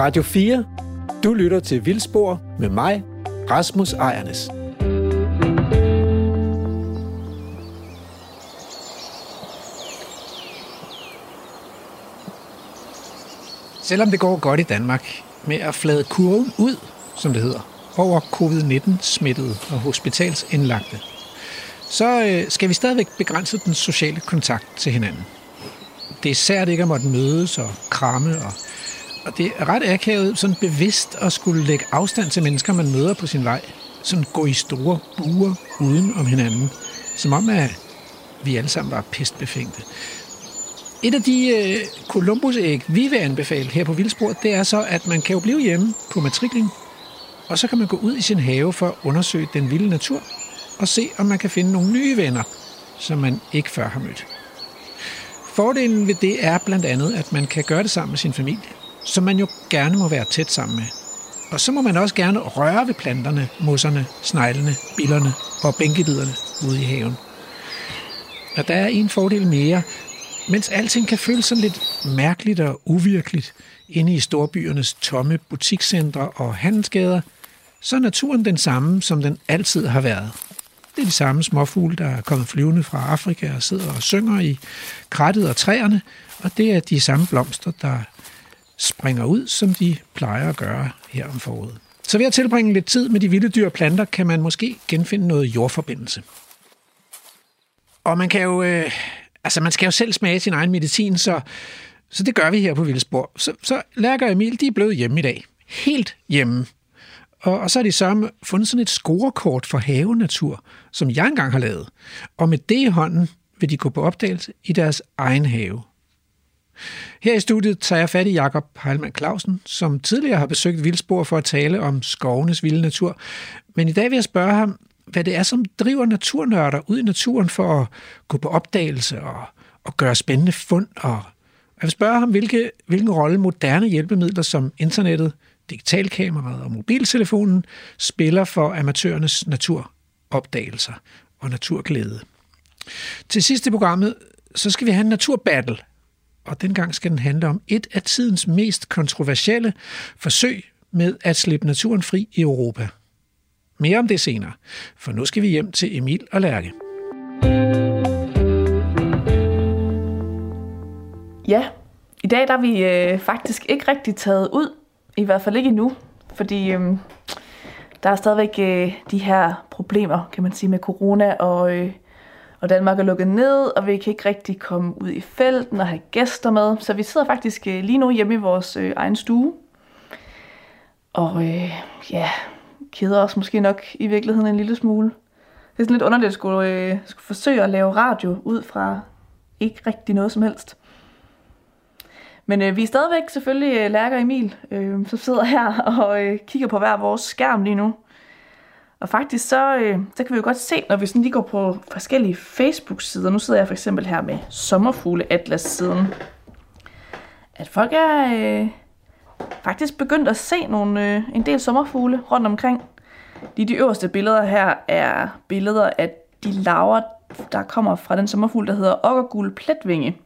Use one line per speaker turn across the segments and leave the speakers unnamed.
Radio 4. Du lytter til Vildspor med mig, Rasmus Ejernes. Selvom det går godt i Danmark med at flade kurven ud, som det hedder, over covid-19-smittede og hospitalsindlagte, så øh, skal vi stadigvæk begrænse den sociale kontakt til hinanden. Det er sært ikke at måtte mødes og kramme, og, og det er ret akavet sådan bevidst at skulle lægge afstand til mennesker, man møder på sin vej. Sådan gå i store buer uden om hinanden, som om at vi alle sammen var pestbefængte. Et af de øh, Columbus-æg, vi vil anbefale her på Vildspor, det er så, at man kan jo blive hjemme på matriklen, og så kan man gå ud i sin have for at undersøge den vilde natur, og se, om man kan finde nogle nye venner, som man ikke før har mødt. Fordelen ved det er blandt andet, at man kan gøre det sammen med sin familie, som man jo gerne må være tæt sammen med. Og så må man også gerne røre ved planterne, mosserne, sneglene, billerne og bænkediderne ude i haven. Og der er en fordel mere, mens alting kan føles sådan lidt mærkeligt og uvirkeligt inde i storbyernes tomme butikscentre og handelsgader, så er naturen den samme, som den altid har været. Det er de samme småfugle, der er kommet flyvende fra Afrika og sidder og synger i krattet og træerne, og det er de samme blomster, der springer ud, som de plejer at gøre her om foråret. Så ved at tilbringe lidt tid med de vilde dyr og planter, kan man måske genfinde noget jordforbindelse. Og man kan jo, øh, altså man skal jo selv smage sin egen medicin, så, så det gør vi her på Vildspor. Så, så Lærke og Emil, de er blevet hjemme i dag. Helt hjemme. Og, og så har de så fundet sådan et scorekort for havenatur, som jeg engang har lavet. Og med det i hånden vil de gå på opdagelse i deres egen have. Her i studiet tager jeg fat i Jakob Heilmann Clausen, som tidligere har besøgt Vildspor for at tale om skovenes vilde natur. Men i dag vil jeg spørge ham, hvad det er, som driver naturnørder ud i naturen for at gå på opdagelse og, og gøre spændende fund. Og jeg vil spørge ham, hvilke, hvilken rolle moderne hjælpemidler som internettet, digitalkameraet og mobiltelefonen spiller for amatørernes naturopdagelser og naturglæde. Til sidst i programmet, så skal vi have en naturbattle, og dengang skal den handle om et af tidens mest kontroversielle forsøg med at slippe naturen fri i Europa. Mere om det senere, for nu skal vi hjem til Emil og Lærke.
Ja, i dag der er vi øh, faktisk ikke rigtig taget ud i hvert fald ikke endnu, fordi øh, der er stadigvæk øh, de her problemer, kan man sige, med corona, og, øh, og Danmark er lukket ned, og vi kan ikke rigtig komme ud i felten og have gæster med. Så vi sidder faktisk øh, lige nu hjemme i vores øh, egen stue. Og øh, ja, keder os måske nok i virkeligheden en lille smule. Det er sådan lidt underligt at skulle, øh, skulle forsøge at lave radio ud fra ikke rigtig noget som helst. Men øh, vi er stadigvæk selvfølgelig øh, Lærker Emil, øh, som sidder her og øh, kigger på hver vores skærm lige nu. Og faktisk så, øh, så kan vi jo godt se, når vi sådan lige går på forskellige Facebook-sider. Nu sidder jeg for eksempel her med Sommerfugle Atlas-siden. At folk er øh, faktisk begyndt at se nogle, øh, en del sommerfugle rundt omkring. De, de øverste billeder her er billeder af de laver, der kommer fra den sommerfugl, der hedder okkergul pletvinge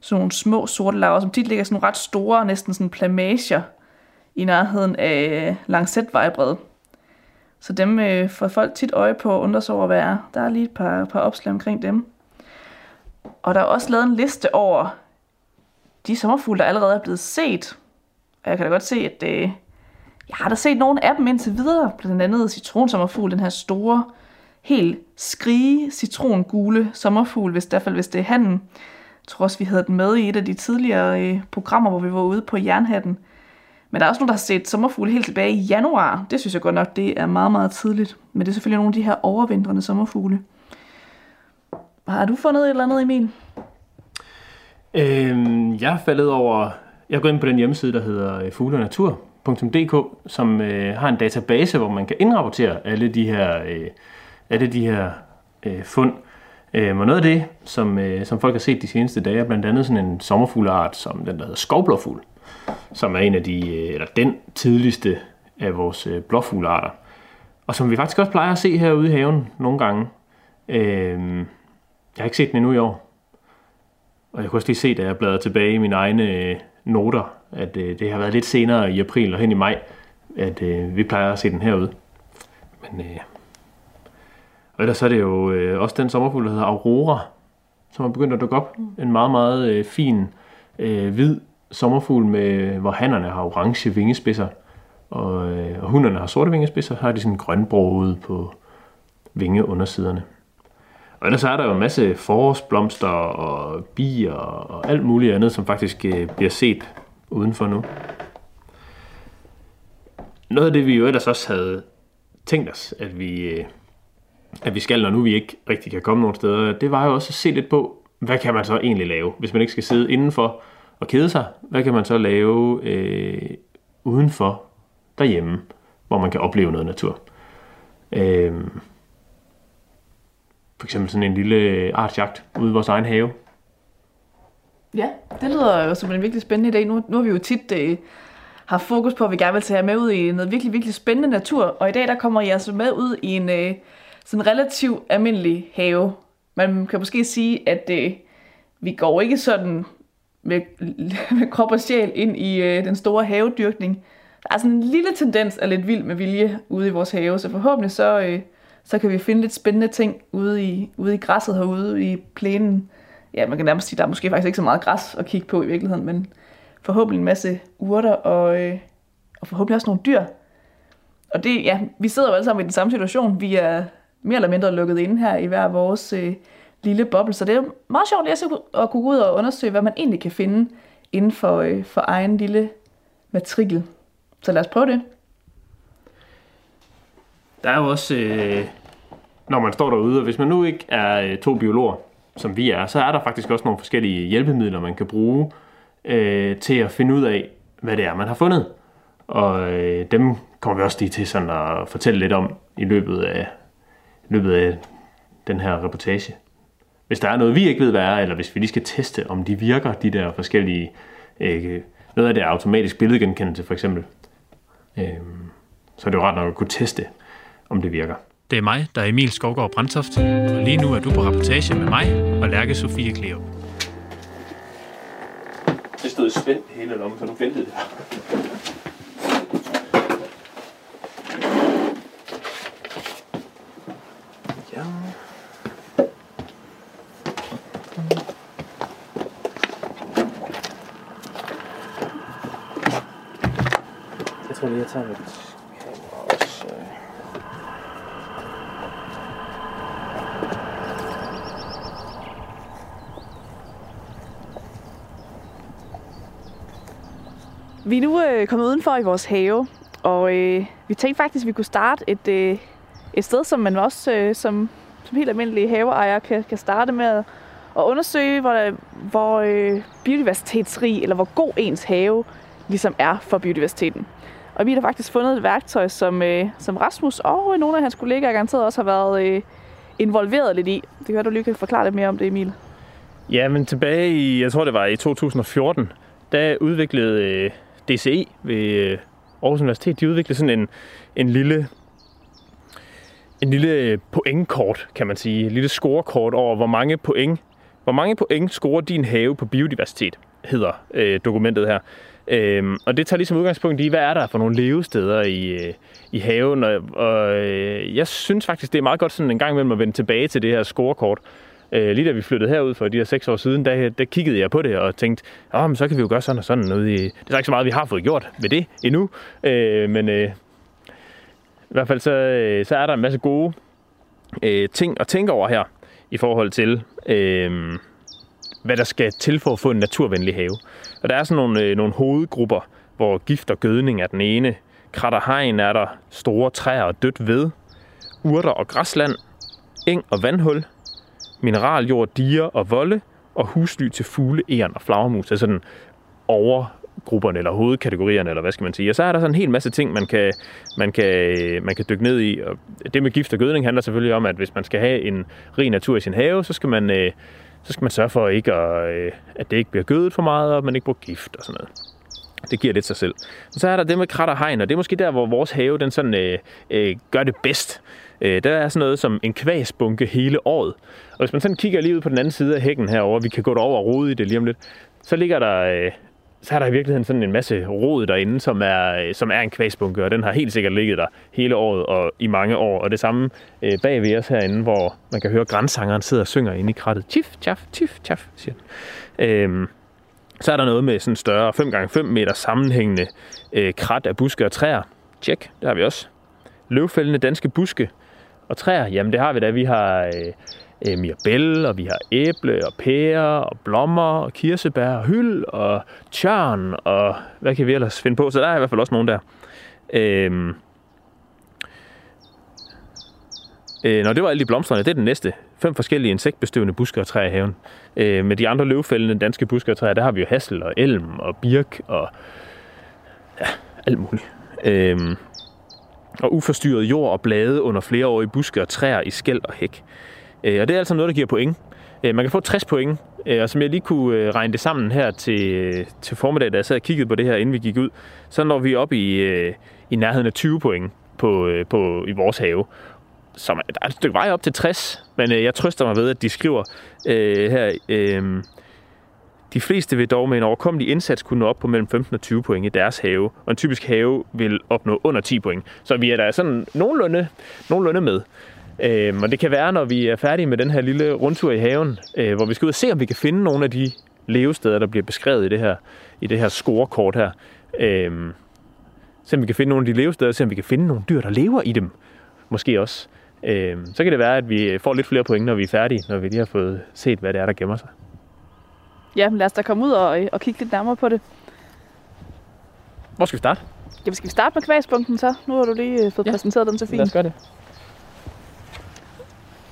sådan nogle små sorte laver, som tit ligger sådan ret store, næsten sådan plamager i nærheden af Langsætvejbredet. Så dem øh, får folk tit øje på og undrer sig over, hvad er. Der er lige et par, par opslag omkring dem. Og der er også lavet en liste over de sommerfugle, der allerede er blevet set. Og jeg kan da godt se, at øh, jeg har da set nogle af dem indtil videre. Blandt andet citronsommerfugl, den her store, helt skrige citrongule sommerfugl, hvis, i hvert fald hvis det er handen. Jeg tror også, vi havde den med i et af de tidligere øh, programmer, hvor vi var ude på Jernhatten. Men der er også nogen, der har set sommerfugle helt tilbage i januar. Det synes jeg godt nok, det er meget, meget tidligt. Men det er selvfølgelig nogle af de her overvintrende sommerfugle. Har du fundet et eller andet, Emil?
Øhm, jeg er faldet over... Jeg går ind på den hjemmeside, der hedder øh, fuglenatur.dk, som øh, har en database, hvor man kan indrapportere alle de her, øh, alle de her øh, fund. Øh, og noget af det, som, øh, som folk har set de seneste dage, er blandt andet sådan en sommerfugleart, som den der hedder skovblåfugl, som er en af de, øh, eller den tidligste af vores øh, blåfuglearter. Og som vi faktisk også plejer at se herude i haven nogle gange. Øhm, jeg har ikke set den endnu i år. Og jeg kunne også lige se, da jeg bladrede tilbage i mine egne øh, noter, at øh, det har været lidt senere i april og hen i maj, at øh, vi plejer at se den herude. Men øh, og ellers er det jo øh, også den sommerfugl, der hedder Aurora, som er begyndt at dukke op. En meget, meget øh, fin, øh, hvid sommerfugl, med, hvor hannerne har orange vingespidser, og, øh, og hunderne har sorte vingespidser, så har de sådan grønbroget på vingeundersiderne. Og ellers er der jo en masse forårsblomster og bier og alt muligt andet, som faktisk øh, bliver set udenfor nu. Noget af det, vi jo ellers også havde tænkt os, at vi, øh, at vi skal, når nu vi ikke rigtig kan komme nogen steder, det var jo også at se lidt på, hvad kan man så egentlig lave, hvis man ikke skal sidde indenfor og kede sig? Hvad kan man så lave øh, udenfor derhjemme, hvor man kan opleve noget natur? Øh, for eksempel sådan en lille artsjagt ude i vores egen have.
Ja, det lyder jo som en virkelig spændende idé. Nu, nu har vi jo tit øh, haft fokus på, at vi gerne vil tage jer med ud i noget virkelig, virkelig spændende natur. Og i dag der kommer jeg så altså med ud i en øh, sådan relativt almindelig have. Man kan måske sige, at øh, vi går ikke sådan med, med krop og sjæl ind i øh, den store havedyrkning. Der er sådan en lille tendens af lidt vild med vilje ude i vores have, så forhåbentlig så, øh, så kan vi finde lidt spændende ting ude i, ude i græsset herude i plænen. Ja, man kan nærmest sige, at der er måske faktisk ikke så meget græs at kigge på i virkeligheden, men forhåbentlig en masse urter og, øh, og forhåbentlig også nogle dyr. Og det, ja, vi sidder jo alle sammen i den samme situation. Vi er mere eller mindre lukket inde her i hver vores øh, lille boble, så det er meget sjovt lige at kunne gå ud og undersøge, hvad man egentlig kan finde inden for, øh, for egen lille matrikel. Så lad os prøve det.
Der er jo også, øh, når man står derude, og hvis man nu ikke er øh, to biologer, som vi er, så er der faktisk også nogle forskellige hjælpemidler, man kan bruge øh, til at finde ud af, hvad det er, man har fundet. Og øh, dem kommer vi også lige til sådan at fortælle lidt om i løbet af, i løbet af den her reportage. Hvis der er noget, vi ikke ved, hvad er, eller hvis vi lige skal teste, om de virker, de der forskellige... Øh, noget af det er automatisk billedgenkendelse, for eksempel. Øh, så er det jo ret nok at kunne teste, om det virker.
Det er mig, der er Emil Skovgaard Brandtoft, og lige nu er du på rapportage med mig og Lærke Sofie Kleo.
Det stod spændt hele lommen, så nu ventede det. Ja. Tager mit kamera også.
Vi er nu øh, kommet udenfor i vores have, og øh, vi tænkte faktisk, at vi kunne starte et, øh, et sted, som man også øh, som, som helt almindelige haveejer kan, kan starte med at, at undersøge, hvor, øh, hvor øh, biodiversitetsrig, eller hvor god ens have ligesom er for biodiversiteten. Og vi har faktisk fundet et værktøj, som, øh, som Rasmus og øh, nogle af hans kollegaer garanteret også har været øh, involveret lidt i. Det kan være, du lige kan forklare lidt mere om det, Emil.
Ja, men tilbage i, jeg tror det var i 2014, der udviklede øh, DCE ved øh, Aarhus Universitet, de udviklede sådan en, en lille en lille øh, pointkort, kan man sige. En lille scorekort over, hvor mange point, hvor mange point scorer din have på biodiversitet, hedder øh, dokumentet her. Øhm, og det tager ligesom udgangspunkt i, hvad er der for nogle levesteder i, øh, i haven. Og, og øh, jeg synes faktisk, det er meget godt sådan en gang imellem at vende tilbage til det her scorekort. Øh, lige da vi flyttede herud for de her seks år siden, der, der kiggede jeg på det og tænkte, Åh, men så kan vi jo gøre sådan og sådan noget. I, det er ikke så meget, vi har fået gjort ved det endnu, øh, men øh, i hvert fald så, øh, så er der en masse gode øh, ting at tænke over her i forhold til, øh, hvad der skal til for at få en naturvenlig have. Og der er sådan nogle, øh, nogle hovedgrupper, hvor gift og gødning er den ene, kratterhegn er der, store træer og dødt ved, urter og græsland, eng og vandhul, mineraljord, diger og volde, og husly til fugle, æren og flagermus. Altså sådan overgrupperne eller hovedkategorierne, eller hvad skal man sige. Og så er der sådan en hel masse ting, man kan, man kan, man kan dykke ned i. Og det med gift og gødning handler selvfølgelig om, at hvis man skal have en rig natur i sin have, så skal man, øh, så skal man sørge for, ikke at, øh, at det ikke bliver gødet for meget, og at man ikke bruger gift og sådan noget. Det giver lidt sig selv. Men så er der det med krat og hegn, og det er måske der, hvor vores have den sådan, øh, øh, gør det bedst. Øh, der er sådan noget som en kvæsbunke hele året. Og hvis man sådan kigger lige ud på den anden side af hækken herover, vi kan gå derover og rode i det lige om lidt, så ligger der, øh, så er der i virkeligheden sådan en masse rod derinde, som er, som er en kvæsbunke, og den har helt sikkert ligget der hele året og i mange år. Og det samme øh, bag ved os herinde, hvor man kan høre grænsangeren sidder og synger inde i krattet. Tif, tjaf, tif, tjaf, siger den. Øhm, så er der noget med sådan større 5x5 meter sammenhængende øh, krat af buske og træer. Tjek, det har vi også. Løvfældende danske buske og træer, jamen det har vi da. Vi har øh, øh, mirabelle, og vi har æble og pære og blommer og kirsebær og hyld og tjørn og hvad kan vi ellers finde på? Så der er i hvert fald også nogen der. Øhm, øh, Øh, når det var alle de blomstrende, det er den næste. Fem forskellige insektbestøvende busker og træer i haven. Øh, med de andre løvfældende danske busker og træer, der har vi jo hassel og elm og birk og ja, alt muligt. Øh, og uforstyrret jord og blade under flere år i buske og træer i skæld og hæk. Øh, og det er altså noget, der giver point. Øh, man kan få 60 point, øh, og som jeg lige kunne øh, regne det sammen her til, øh, til formiddag, da jeg sad og kiggede på det her, inden vi gik ud, så når vi op i, øh, i nærheden af 20 point på, øh, på, i vores have Så der er et stykke vej op til 60, men øh, jeg trøster mig ved, at de skriver øh, her, øh, de fleste vil dog med en overkommelig indsats kunne nå op på mellem 15 og 20 point i deres have, og en typisk have vil opnå under 10 point. Så vi er der sådan nogenlunde, nogenlunde med. Øh, og det kan være, når vi er færdige med den her lille rundtur i haven, øh, hvor vi skal ud og se, om vi kan finde nogle af de levesteder, der bliver beskrevet i det her, i det her scorekort her. Øh, se om vi kan finde nogle af de levesteder, se om vi kan finde nogle dyr, der lever i dem. Måske også. Øh, så kan det være, at vi får lidt flere point, når vi er færdige, når vi lige har fået set, hvad det er, der gemmer sig.
Ja, men lad os da komme ud og, og kigge lidt nærmere på det.
Hvor skal vi starte?
Ja, skal vi starte med kvæspunkten så? Nu har du lige øh, fået
Ja.
ja. præsenteret den så fint.
Lad os gøre det.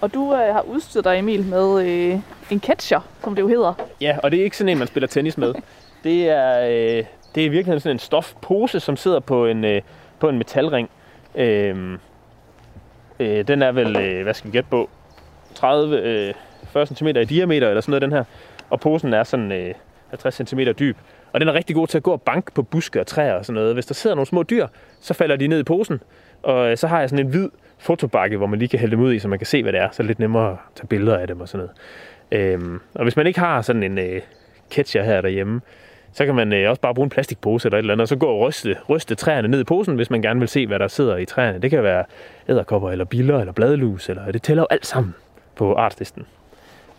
Og du øh, har udstyret dig, Emil, med øh, en catcher, som det jo hedder.
Ja, og det er ikke sådan en, man spiller tennis med. Det er, øh, det er i virkeligheden sådan en stofpose, som sidder på en, øh, på en metalring. Øh, øh, den er vel, øh, hvad skal vi gætte på, 30, øh, 40 cm i diameter eller sådan noget, den her. Og posen er sådan øh, 50 cm dyb. Og den er rigtig god til at gå og banke på buske og træer og sådan noget. Hvis der sidder nogle små dyr, så falder de ned i posen. Og øh, så har jeg sådan en hvid fotobakke, hvor man lige kan hælde dem ud i, så man kan se, hvad det er. Så er det lidt nemmere at tage billeder af dem og sådan noget. Øhm, og hvis man ikke har sådan en øh, catcher her derhjemme, så kan man øh, også bare bruge en plastikpose eller et eller andet, og så gå og ryste, ryste træerne ned i posen, hvis man gerne vil se, hvad der sidder i træerne. Det kan være æderkopper, eller biller, eller bladlus, eller det tæller jo alt sammen på artslisten.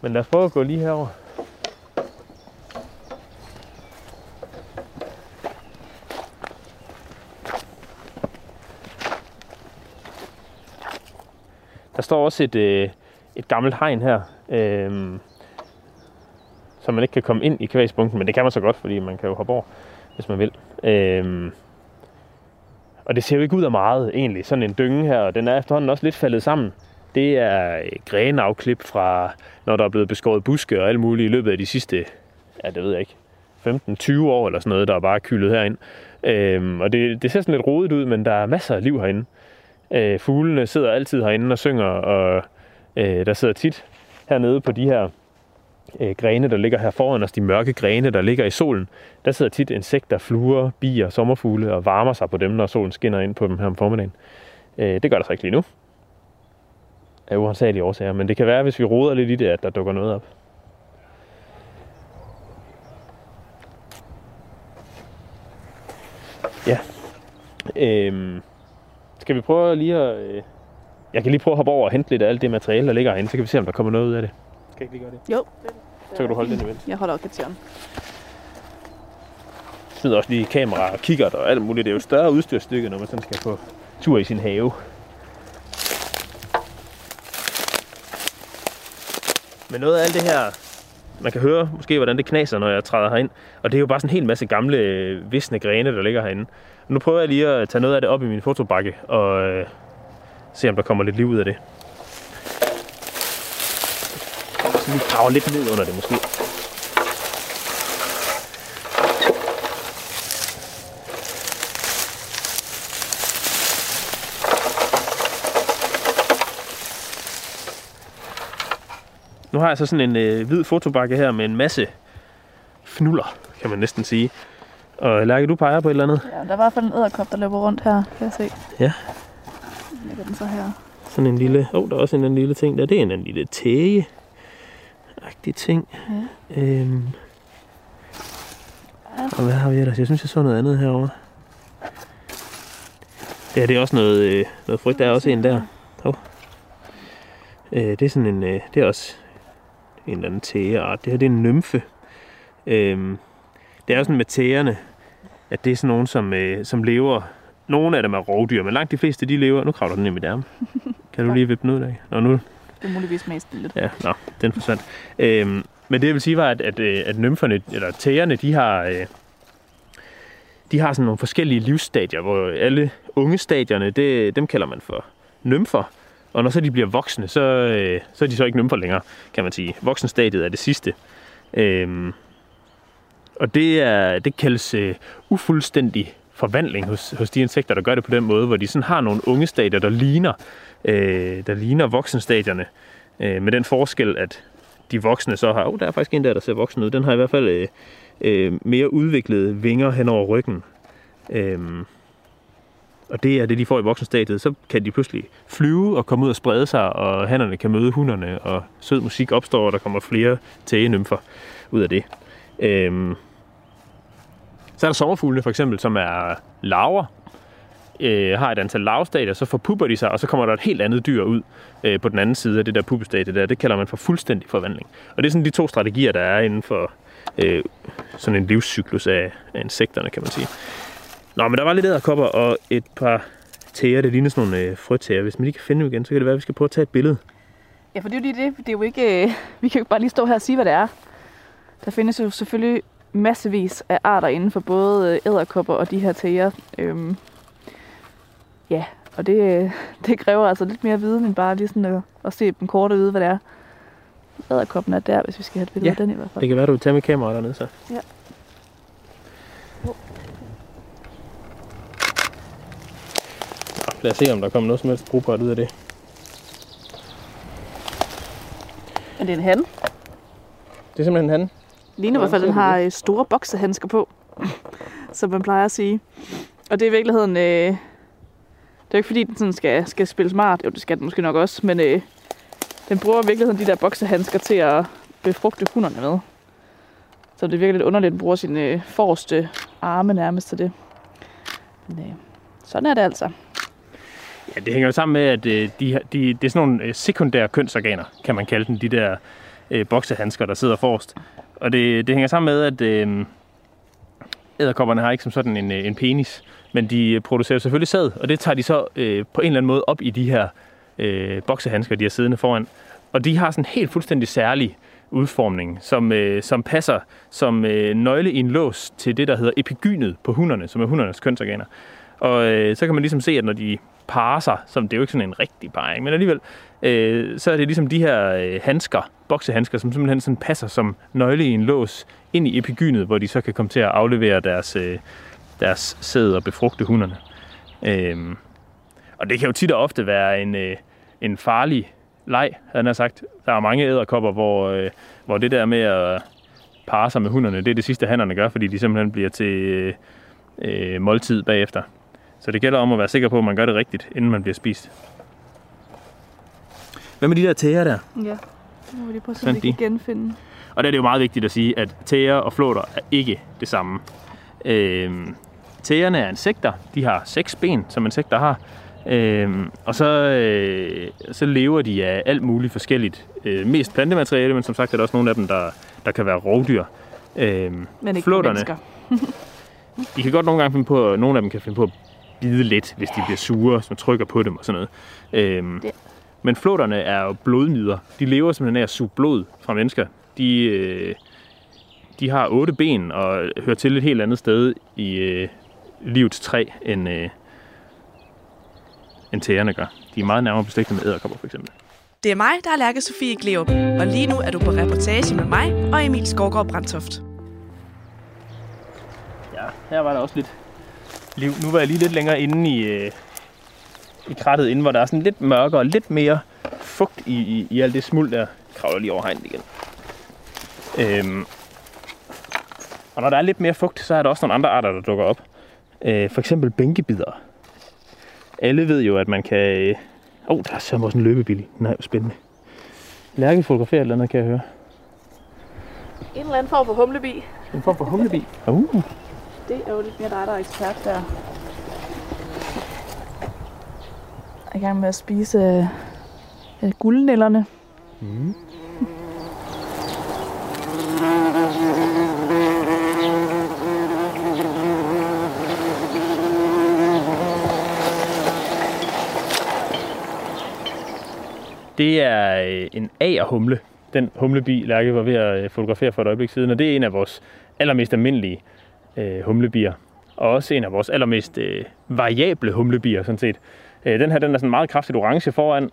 Men lad os prøve at gå lige herover. Der står også et, øh, et gammelt hegn her, øh, så man ikke kan komme ind i kvægspunkten, men det kan man så godt, fordi man kan jo hoppe over, hvis man vil. Øh, og det ser jo ikke ud af meget egentlig, sådan en dynge her, og den er efterhånden også lidt faldet sammen. Det er øh, grenafklip fra, når der er blevet beskåret buske og alt muligt i løbet af de sidste, ja det ved jeg ikke, 15-20 år eller sådan noget, der er bare kyldet herind. Øhm, og det, det ser sådan lidt rodet ud, men der er masser af liv herinde. Øh, fuglene sidder altid herinde og synger, og øh, der sidder tit hernede på de her øh, grene, der ligger her foran os, de mørke grene, der ligger i solen. Der sidder tit insekter, fluer, bier, sommerfugle og varmer sig på dem, når solen skinner ind på dem her om formiddagen. Øh, det gør der så ikke lige nu. Af uansagelige årsager, men det kan være, hvis vi roder lidt i det, at der dukker noget op. Ja. Øhm, skal vi prøve lige at... Øh, jeg kan lige prøve at hoppe over og hente lidt af alt det materiale, der ligger herinde, så kan vi se, om der kommer noget ud af det. Skal jeg ikke lige gøre det?
Jo.
Så kan du holde den imens.
Jeg holder catcheren.
smider også lige kamera og kigger og alt muligt. Det er jo et større udstyrstykke, når man sådan skal på tur i sin have. Men noget af alt det her, man kan høre måske, hvordan det knaser, når jeg træder herind. Og det er jo bare sådan en hel masse gamle, øh, visne grene, der ligger herinde. Nu prøver jeg lige at tage noget af det op i min fotobakke og øh, se, om der kommer lidt liv ud af det. Så vi graver lidt ned under det måske. Nu har jeg så sådan en øh, hvid fotobakke her med en masse fnuller, kan man næsten sige. Og Lærke, du peger på et eller andet.
Ja, der er i hvert fald en æderkop, der løber rundt her, kan jeg se.
Ja.
Lægger den så her.
Sådan en lille... Åh, oh, der er også en anden lille ting der. Det er en anden lille tæge. Agtig ting.
Ja.
Øhm, Og hvad har vi ellers? Jeg synes, jeg så noget andet herovre. Ja, det er også noget, øh, noget frygt. Der er også en der. Hov. Øh, det er sådan en, øh, det er også en eller anden tægeart. Det her det er en nymfe. Øh, det er jo sådan med tægerne, at det er sådan nogen, som, øh, som lever... Nogle af dem er rovdyr, men langt de fleste, de lever... Nu kravler den i mit ærme. Kan du lige vippe den ud af? Nå, nu,
Det er muligvis mest lidt.
Ja, nå, den forsvandt. Øhm, men det jeg vil sige var, at, at, øh, at nymferne, eller tægerne, de har, øh, de har sådan nogle forskellige livsstadier, hvor alle unge stadierne, det, dem kalder man for nymfer. Og når så de bliver voksne, så, øh, så er de så ikke nymfer længere, kan man sige. Voksenstadiet er det sidste. Øhm, og det, er, det kaldes øh, ufuldstændig forvandling hos, hos de insekter, der gør det på den måde, hvor de sådan har nogle unge stadier, der ligner, øh, der ligner voksenstadierne. Øh, med den forskel, at de voksne så har... Oh, der er faktisk en der, der ser voksen ud. Den har i hvert fald øh, øh, mere udviklede vinger hen over ryggen. Øh, og det er det, de får i voksenstadiet. Så kan de pludselig flyve og komme ud og sprede sig, og hannerne kan møde hunderne, og sød musik opstår, og der kommer flere tægenymfer ud af det. Øhm, så er der sommerfuglene for eksempel, som er larver, øh, har et antal larvestadier, så forpupper de sig, og så kommer der et helt andet dyr ud øh, på den anden side af det der puppestadie der. Det kalder man for fuldstændig forvandling. Og det er sådan de to strategier, der er inden for øh, sådan en livscyklus af, af insekterne, kan man sige. Nå, men der var lidt æderkopper og et par tæer. Det ligner sådan nogle øh, frøtæer. Hvis man lige kan finde dem igen, så kan det være, at vi skal prøve at tage et billede.
Ja, for det er jo lige det. Det er jo ikke... Øh, vi kan jo ikke bare lige stå her og sige, hvad det er. Der findes jo selvfølgelig massevis af arter inden for både øh, æderkopper og de her tæger. Øhm, ja, og det, øh, det kræver altså lidt mere viden end bare lige sådan at, at se dem kort og vide, hvad det er. Æderkoppen er der, hvis vi skal have et billede
Ja,
af den i hvert fald.
Det kan være, du vil tage med kameraet dernede så.
Ja.
Lad os se, om der kommer noget som helst brugbart ud af det.
Er det en han?
Det er simpelthen han.
Ligner i hvert fald, den har øh, store boksehandsker på, som man plejer at sige. Og det er i virkeligheden... Øh, det er jo ikke fordi, den sådan skal, skal spille smart. Jo, det skal den måske nok også. Men øh, den bruger i virkeligheden de der boksehandsker til at befrugte hunderne med. Så det er virkelig lidt underligt, at den bruger sine øh, forreste arme nærmest til det. Men øh, sådan er det altså.
Ja, det hænger jo sammen med, at øh, de, de, det er sådan nogle øh, sekundære kønsorganer, kan man kalde dem, de der øh, boksehandsker, der sidder forrest. Og det, det hænger sammen med, at øh, æderkopperne har ikke som sådan en, øh, en penis, men de øh, producerer selvfølgelig sæd, og det tager de så øh, på en eller anden måde op i de her øh, boksehandsker, de har siddende foran. Og de har sådan en helt fuldstændig særlig udformning, som, øh, som passer som øh, nøgle i en lås til det, der hedder epigynet på hunderne, som er hundernes kønsorganer. Og øh, så kan man ligesom se, at når de parer sig, som det er jo ikke sådan en rigtig parring, men alligevel, øh, så er det ligesom de her øh, handsker, boksehandsker, som simpelthen sådan passer som nøgle i en lås ind i epigynet, hvor de så kan komme til at aflevere deres, øh, deres sæd og befrugte hunderne. Øh, og det kan jo tit og ofte være en, øh, en farlig leg, havde han sagt. Der er mange æderkopper, hvor, øh, hvor det der med at parre sig med hunderne, det er det sidste, hannerne gør, fordi de simpelthen bliver til øh, øh, måltid bagefter. Så det gælder om at være sikker på, at man gør det rigtigt, inden man bliver spist. Hvad med de der tæger der?
Ja, det må vi lige prøve at se,
om
om
vi
vi
kan
kan genfinde.
Og der er det jo meget vigtigt at sige, at tæger og flåter er ikke det samme. Øhm, tægerne er insekter. De har seks ben, som insekter har. Øhm, og så, øh, så lever de af alt muligt forskelligt. Øh, mest plantemateriale, men som sagt er der også nogle af dem, der, der kan være rovdyr. Øhm,
Men ikke
flåterne,
mennesker.
de kan godt nogle gange finde på, nogle af dem kan finde på at bide lidt, hvis de bliver sure, hvis man trykker på dem og sådan noget. Øhm,
Det-
Men flåterne er jo blodnider. De lever simpelthen af at suge blod fra mennesker. De, øh, de har otte ben og hører til et helt andet sted i øh, livets træ, end, øh, end tæerne gør. De er meget nærmere beslægtet med æderkopper, for eksempel.
Det er mig, der er Lærke Sofie Gleup, og lige nu er du på reportage med mig og Emil Skovgaard Brandtoft.
Ja, her var der også lidt liv. Nu var jeg lige lidt længere inde i, øh, i krattet, inde hvor der er sådan lidt mørkere og lidt mere fugt i, i, i alt det smuld der. Kravler lige over hegnet igen. Øhm. Og når der er lidt mere fugt, så er der også nogle andre arter, der dukker op. Øh, for eksempel bænkebider. Alle ved jo, at man kan... øh, Åh, oh, der er så også en løbebil. Nej, spændende. Lærke fotograferer et eller andet, kan jeg høre.
En eller anden form for humlebi.
En form for humlebi. Uh.
Det er jo lidt mere dig, der er ekspert der. Jeg er i gang med at spise øh, guldnælderne.
Mm. Det er øh, en agerhumle. Den humlebi, Lærke var ved at øh, fotografere for et øjeblik siden, og det er en af vores allermest almindelige øh, humlebier. Og også en af vores allermest øh, variable humlebier, sådan set. Øh, den her, den er sådan meget kraftigt orange foran.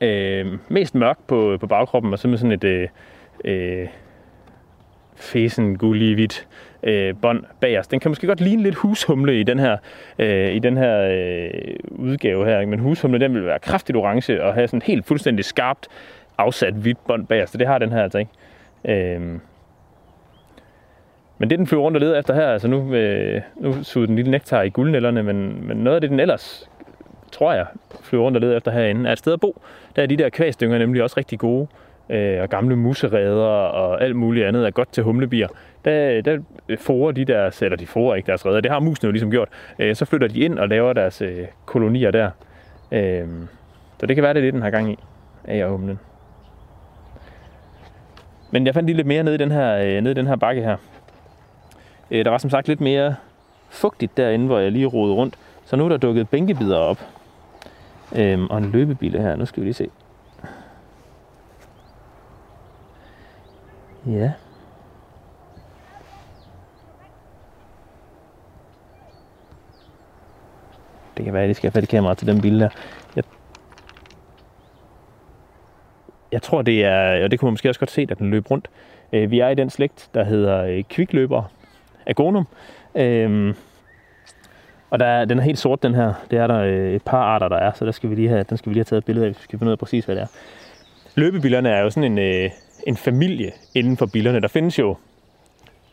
Øh, mest mørk på, på bagkroppen, og så med sådan et øh, øh, fesen gullig hvidt øh, bånd bagerst. Den kan måske godt ligne lidt hushumle i den her, øh, i den her øh, udgave her, men hushumle den vil være kraftigt orange og have sådan helt fuldstændig skarpt afsat hvidt bånd bagerst, så det har den her altså ikke. Øh, men det, den flyver rundt og leder efter her, altså nu, øh, nu suger den lille nektar i guldnælderne, men, men noget af det, den ellers, tror jeg, flyver rundt og leder efter herinde, er et sted at bo. Der er de der kvæsdynger nemlig også rigtig gode, øh, og gamle musereder og alt muligt andet er godt til humlebier. Der, der forer de deres, eller de forer ikke deres redder, det har musene jo ligesom gjort, øh, så flytter de ind og laver deres øh, kolonier der. Øh, så det kan være, det er det, den har gang i, af humlen. Men jeg fandt lige lidt mere nede i den her, øh, nede i den her bakke her. Øh, der var som sagt lidt mere fugtigt derinde, hvor jeg lige rodede rundt. Så nu er der dukket bænkebider op. Øhm, og en løbebille her. Nu skal vi lige se. Ja. Det kan være, at jeg skal have fat i kameraet til den bil der. Jeg, jeg tror, det er, og det kunne man måske også godt se, at den løb rundt. Øh, vi er i den slægt, der hedder øh, kvikløber agonum. Øhm, og der, er- den er helt sort, den her. Det er der øh, et par arter, der er, så der skal vi lige have, den skal vi lige have taget et billede af, hvis vi skal finde ud af præcis, hvad det er. Løbebillerne er jo sådan en, øh, en familie inden for billerne. Der findes jo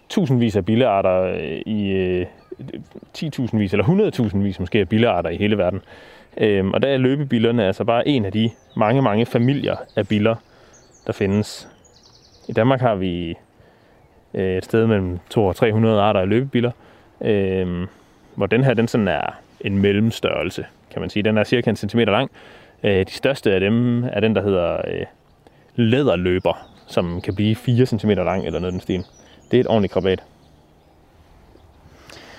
tusindvis af billearter øh, i øh, 10.000 vis eller 100.000 vis måske af billearter i hele verden. Øhm, og der er løbebillerne altså bare en af de mange, mange familier af biller, der findes. I Danmark har vi øh, et sted mellem 200 og 300 arter af løbebiller, øh, hvor den her den sådan er en mellemstørrelse, kan man sige. Den er cirka en centimeter lang. Øh, de største af dem er den, der hedder øh, læderløber, som kan blive 4 cm lang eller noget den stil. Det er et ordentligt krabat.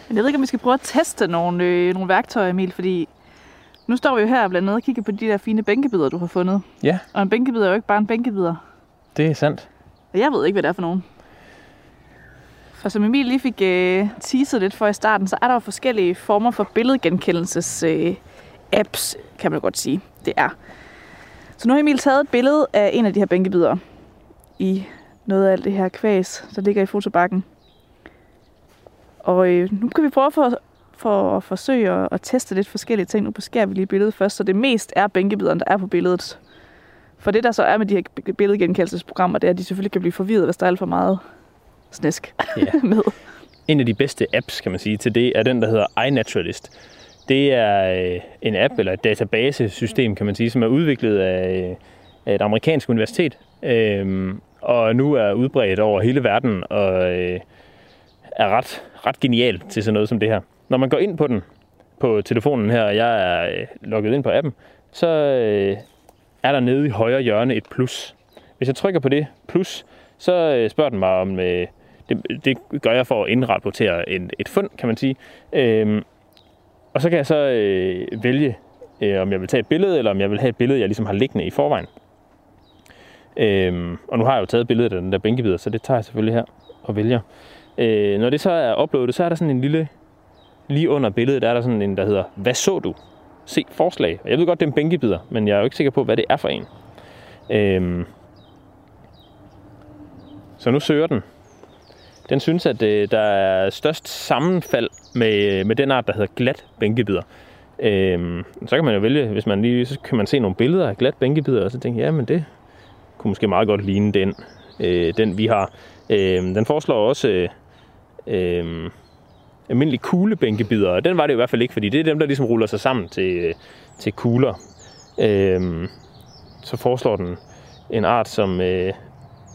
Men jeg ved ikke, om vi skal prøve at teste nogle, øh, nogle værktøjer, Emil, fordi nu står vi jo her blandt andet og kigger på de der fine bænkebider, du har fundet.
Ja,
Og en bænkebider er jo ikke bare en bænkebider.
det er sandt.
Og jeg ved ikke, hvad det er for nogen. For som Emil lige fik øh, teaset lidt for i starten, så er der jo forskellige former for billedgenkendelses øh, apps, kan man godt sige, det er. Så nu har Emil taget et billede af en af de her bænkebider i noget af alt det her kvæs, der ligger i fotobakken. Og øh, nu kan vi prøve for, for at forsøge at, at teste lidt forskellige ting. Nu beskærer vi lige billedet først, så det mest er bænkebideren, der er på billedet. For det, der så er med de her billedgenkendelsesprogrammer, det er, at de selvfølgelig kan blive forvirret, hvis der er alt for meget snæsk
Ja.
med.
En af de bedste apps, kan man sige, til det er den, der hedder iNaturalist. Det er øh, en app, eller et databasesystem, kan man sige, som er udviklet af, øh, af et amerikansk universitet, øh, og nu er udbredt over hele verden, og øh, er ret, ret genial til sådan noget som det her. Når man går ind på den, på telefonen her, og jeg er øh, logget ind på appen, så øh, er der nede i højre hjørne et plus. Hvis jeg trykker på det plus, så øh, spørger den mig om, øh, det, det gør jeg for at indrapportere en, et fund, kan man sige. Øhm, og så kan jeg så øh, vælge, øh, om jeg vil tage et billede, eller om jeg vil have et billede, jeg ligesom har liggende i forvejen. Øhm, og nu har jeg jo taget billedet af den der bænkebider, så det tager jeg selvfølgelig her og vælger. Øh, når det så er uploadet, så er der sådan en lille, lige under billedet, der er der sådan en, der hedder, hvad så du? Se forslag. Og jeg ved godt, det er en bænkebider, men jeg er jo ikke sikker på, hvad det er for en. Øhm, så nu søger den. Den synes, at øh, der er størst sammenfald med, øh, med den art, der hedder glat bænkebider. Øhm, så kan man jo vælge, hvis man lige, så kan man se nogle billeder af glat bænkebider, og så tænke, ja, men det kunne måske meget godt ligne den, øh, den vi har. Øhm, den foreslår også øh, øh, almindelige kuglebænkebider, og den var det jo i hvert fald ikke, fordi det er dem, der ligesom ruller sig sammen til, øh, til kugler. Øhm, så foreslår den en art, som øh,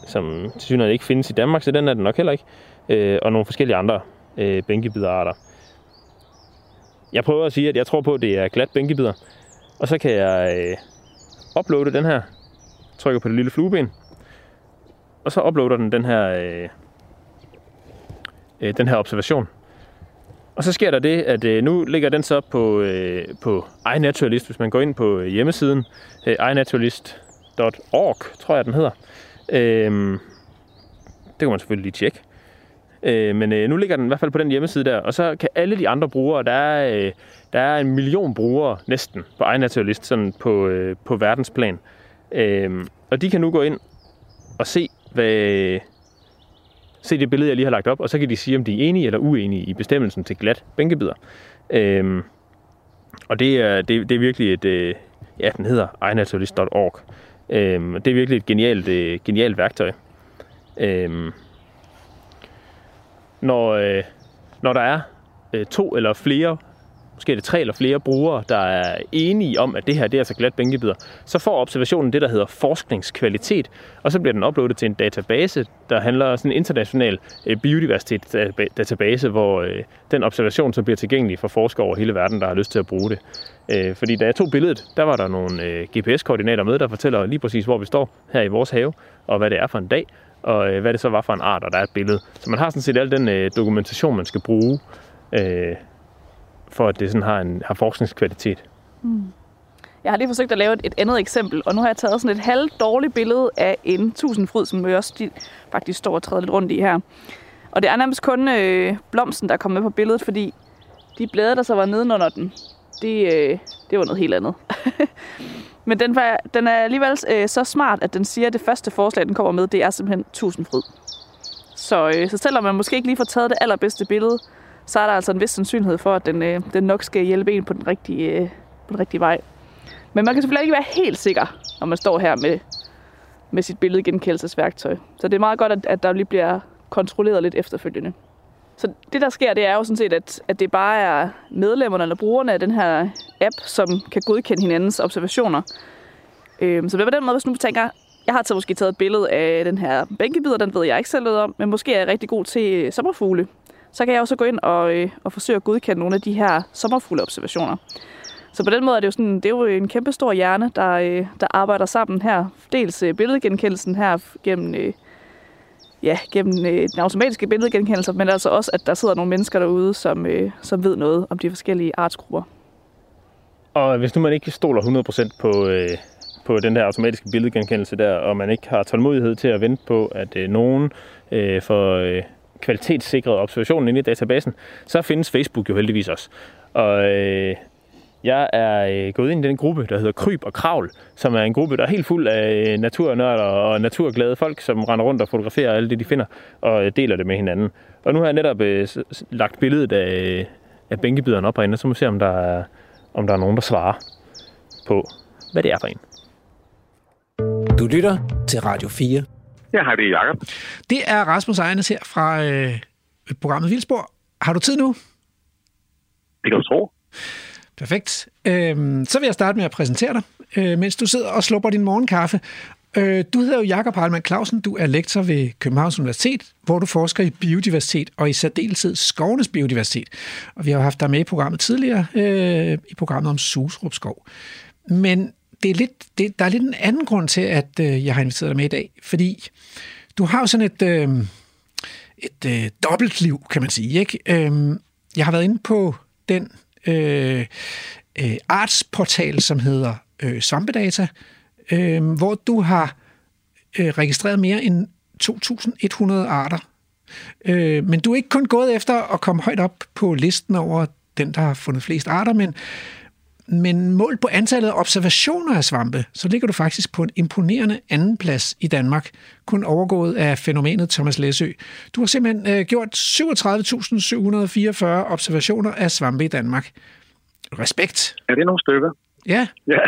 som til synligheden ikke findes i Danmark, så den er den nok heller ikke. Øh, og nogle forskellige andre øh, bænkebiderarter. Jeg prøver at sige, at jeg tror på, at det er glat bænkebider. Og så kan jeg øh, uploade den her. Trykker på det lille flueben. Og så uploader den den her, øh, øh, den her observation. Og så sker der det, at øh, nu ligger den så på, øh, på iNaturalist, hvis man går ind på øh, hjemmesiden, øh, iNaturalist.org, tror jeg den hedder. Øhm, det kan man selvfølgelig lige tjekke. Øh, men øh, nu ligger den i hvert fald på den hjemmeside der, og så kan alle de andre brugere, der er, øh, der er en million brugere næsten på iNaturalist, sådan på, øh, på verdensplan. Øh, og de kan nu gå ind og se, hvad, se det billede, jeg lige har lagt op, og så kan de sige, om de er enige eller uenige i bestemmelsen til glat bænkebider. Øh, og det er, det, det er virkelig et, øh, ja, den hedder iNaturalist.org. Øhm, det er virkelig et genialt, øh, genialt værktøj. Øhm, når, øh, når der er øh, to eller flere måske er det tre eller flere brugere, der er enige om, at det her det er altså glat bænkebider, så får observationen det, der hedder forskningskvalitet, og så bliver den uploadet til en database, der handler sådan en international øh, biodiversitetsdatabase, hvor øh, den observation så bliver tilgængelig for forskere over hele verden, der har lyst til at bruge det. Øh, fordi da jeg tog billedet, der var der nogle GPS-koordinater med, der fortæller lige præcis, hvor vi står her i vores have, og hvad det er for en dag, og hvad det så var for en art, og der er et billede. Så man har sådan set al den dokumentation, man skal bruge for at det sådan har, en, har forskningskvalitet. Mm.
Jeg har lige forsøgt at lave et, et andet eksempel, og nu har jeg taget sådan et halvt dårligt billede af en tusindfryd, som vi også de, faktisk står og træder lidt rundt i her. Og det er nærmest kun øh, blomsten, der er kommet med på billedet, fordi de blade, der så var nedenunder den, det, øh, det var noget helt andet. Men den, var, den er alligevel øh, så smart, at den siger, at det første forslag, den kommer med, det er simpelthen tusindfryd. Så, øh, så selvom man måske ikke lige får taget det allerbedste billede, så er der altså en vis sandsynlighed for, at den, øh, den nok skal hjælpe en på den, rigtige, øh, på den rigtige vej. Men man kan selvfølgelig ikke være helt sikker, når man står her med, med sit billedgenkendelsesværktøj. Så det er meget godt, at, at der lige bliver kontrolleret lidt efterfølgende. Så det, der sker, det er jo sådan set, at, at det bare er medlemmerne eller brugerne af den her app, som kan godkende hinandens observationer. Øhm, så det er på den måde, hvis nu tænker, jeg har så måske taget et billede af den her bænkebider, den ved jeg ikke selv noget om, men måske er jeg rigtig god til sommerfugle så kan jeg også gå ind og, øh, og forsøge at godkende nogle af de her sommerfugleobservationer. Så på den måde er det jo, sådan, det er jo en kæmpe stor hjerne, der, øh, der arbejder sammen her. Dels øh, billedgenkendelsen her gennem, øh, ja, gennem øh, den automatiske billedgenkendelse, men altså også, at der sidder nogle mennesker derude, som, øh, som ved noget om de forskellige artsgrupper.
Og hvis nu man ikke stoler 100% på, øh, på den der automatiske billedgenkendelse der, og man ikke har tålmodighed til at vente på, at øh, nogen øh, får... Øh, kvalitetssikret observationen inde i databasen, så findes Facebook jo heldigvis også. Og øh, jeg er øh, gået ind i den gruppe, der hedder Kryb og Kravl, som er en gruppe, der er helt fuld af øh, naturnørder og naturglade folk, som render rundt og fotograferer alt det, de finder, og øh, deler det med hinanden. Og nu har jeg netop øh, lagt billedet af, øh, af bænkebideren op herinde, så må vi se, om der, er, om der er nogen, der svarer på, hvad det er for en.
Du lytter til Radio 4.
Ja, hej, det er Jacob.
Det er Rasmus Ejernes her fra øh, programmet Vildspor. Har du tid nu?
Det kan du tro.
Perfekt. Øhm, så vil jeg starte med at præsentere dig, øh, mens du sidder og slupper din morgenkaffe. Øh, du hedder jo Jakob Hartmann Clausen, du er lektor ved Københavns Universitet, hvor du forsker i biodiversitet og i særdeleshed skovenes biodiversitet. Og vi har haft dig med i programmet tidligere, øh, i programmet om Susrup Skov. Men det er lidt, det, der er lidt en anden grund til, at øh, jeg har inviteret dig med i dag, fordi du har jo sådan et, øh, et øh, dobbeltliv, kan man sige. Ikke? Øh, jeg har været inde på den øh, øh, artsportal, som hedder øh, Svampedata, øh, hvor du har øh, registreret mere end 2.100 arter. Øh, men du er ikke kun gået efter at komme højt op på listen over den, der har fundet flest arter, men men målt på antallet af observationer af svampe, så ligger du faktisk på en imponerende anden plads i Danmark, kun overgået af fænomenet Thomas Læsø. Du har simpelthen øh, gjort 37.744 observationer af svampe i Danmark. Respekt.
Ja, det er nogle stykker.
Ja. ja.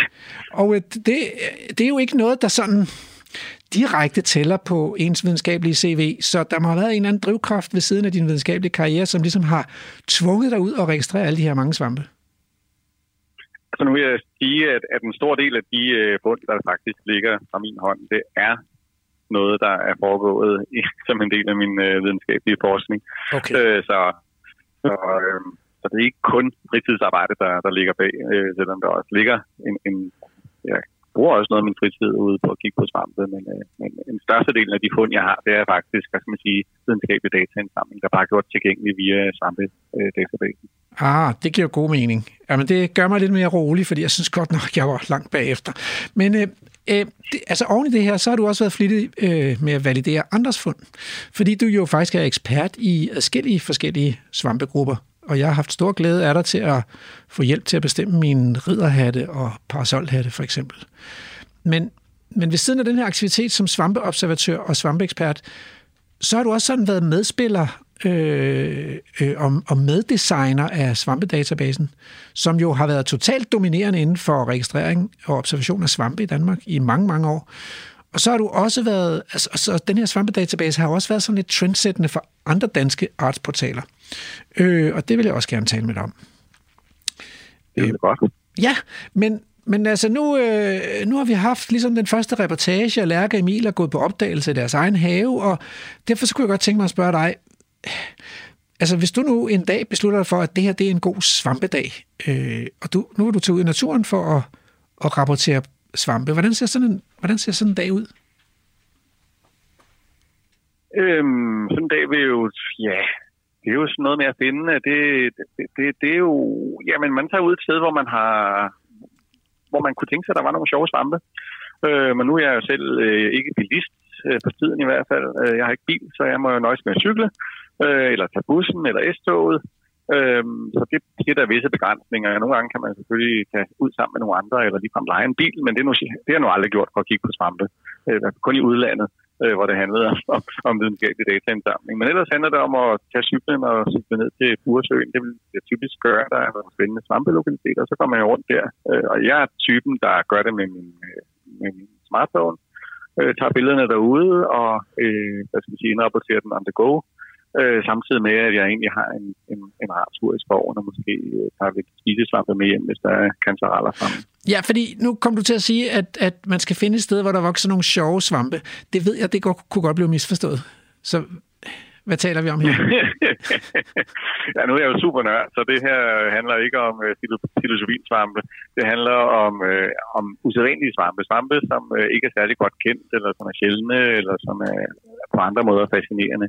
Og øh, det, det er jo ikke noget, der sådan direkte tæller på ens videnskabelige CV, så der må have været en eller anden drivkraft ved siden af din videnskabelige karriere, som ligesom har tvunget dig ud og registrere alle de her mange svampe.
Altså nu vil jeg sige, at, at en stor del af de øh, fund, der faktisk ligger fra min hånd, det er noget, der er foregået i, som en del af min øh, videnskabelige forskning.
Okay.
Øh, så, så, øh, så det er ikke kun fritidsarbejde, der, der ligger bag, øh, selvom der også ligger en, en jeg bruger også noget af min fritid ude på at kigge på svampe, men, øh, men øh, en største del af de fund, jeg har, det er faktisk, hvad skal man sige, videnskabelig dataindsamling, der bare er gjort tilgængelig via svampe-databasen.
Øh, ah, det giver god mening. Jamen, det gør mig lidt mere rolig, fordi jeg synes godt nok, jeg var langt bagefter. Men øh, øh, det, altså oven i det her, så har du også været flittig øh, med at validere andres fund. Fordi du jo faktisk er ekspert i adskillige forskellige svampegrupper. Og jeg har haft stor glæde af dig til at få hjælp til at bestemme mine ridderhatte og parasolhatte, for eksempel. Men, men ved siden af den her aktivitet som svampeobservatør og svampeekspert, så har du også sådan været medspiller øh, øh, og, og meddesigner af svampedatabasen, som jo har været totalt dominerende inden for registrering og observation af svampe i Danmark i mange, mange år. Og så har du også været, altså, så den her svampedatabase har også været sådan lidt trendsættende for andre danske artsportaler. Øh, og det vil jeg også gerne tale med dig om.
Det er godt.
Ja, men, men altså nu, øh, nu har vi haft ligesom den første reportage, og Lærke Emil er gået på opdagelse i deres egen have, og derfor så kunne jeg godt tænke mig at spørge dig, altså hvis du nu en dag beslutter dig for, at det her det er en god svampedag, øh, og du, nu vil du tage ud i naturen for at, at rapportere svampe, hvordan ser sådan en, hvordan ser sådan en dag ud?
Øhm, sådan en dag vil jo, ja, det er jo sådan noget med at finde, det, det, det, det er jo, jamen man tager ud et sted, hvor man har, hvor man kunne tænke sig, at der var nogle sjove svampe. Øh, men nu er jeg jo selv øh, ikke bilist, øh, på tiden i hvert fald. Øh, jeg har ikke bil, så jeg må jo nøjes med at cykle, øh, eller tage bussen, eller S-toget. Øh, så det, det er der visse begrænsninger. Nogle gange kan man selvfølgelig tage ud sammen med nogle andre, eller ligefrem lege en bil, men det er, nu, det har jeg nu aldrig gjort for at kigge på svampe. Øh, kun i udlandet øh, hvor det handlede om, om videnskabelig dataindsamling. Men ellers handler det om at tage cyklen og cykle ned til Furesøen. Det vil jeg typisk gøre, der er nogle spændende svampelokalitet, og så kommer jeg rundt der. Øh, og jeg er typen, der gør det med min, med min smartphone, øh, tager billederne derude og øh, hvad skal jeg sige, indrapporterer den on the go. Øh, samtidig med, at jeg egentlig har en, en, en rar tur i skoven, og måske øh, tager lidt spisesvampe med hjem, hvis der er kancereller fremme.
Ja, fordi nu kom du til at sige, at, at man skal finde et sted, hvor der vokser nogle sjove svampe. Det ved jeg, det godt, kunne godt blive misforstået. Så hvad taler vi om her?
ja, nu er jeg jo super nørd, så det her handler ikke om uh, filosofinsvampe. Det handler om, uh, om usædvanlige svampe. Svampe, som uh, ikke er særlig godt kendt, eller som er sjældne, eller som er på andre måder fascinerende.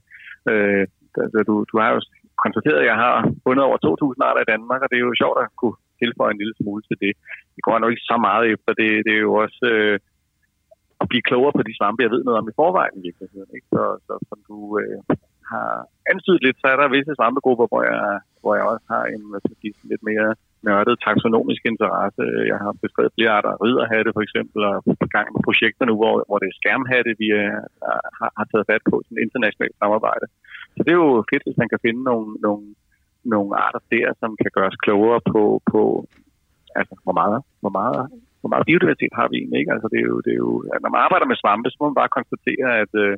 Øh, altså, du, du har jo konstateret, at jeg har fundet over 2.000 arter i Danmark, og det er jo sjovt at kunne tilføje en lille smule til det. Det går nok ikke så meget efter. Det, det er jo også øh, at blive klogere på de svampe, jeg ved noget om i forvejen i virkeligheden. Ikke? Så, så som du øh, har antydet lidt, så er der visse svampegrupper, hvor jeg, hvor jeg også har en hvad skal jeg sige, lidt mere nørdet taksonomisk interesse. Jeg har beskrevet flere arter ridderhatte for eksempel, og på gang med projekter nu, hvor, hvor det er skærmhatte, vi er, har, har taget fat på, sådan internationalt samarbejde. Så det er jo fedt, hvis man kan finde nogle, nogle, nogle arter der, som kan gøre os klogere på, på altså, hvor meget, hvor meget, hvor meget biodiversitet har vi egentlig, ikke? Altså, det er jo, det er jo, når man arbejder med svampe, så må man bare konstatere, at, øh,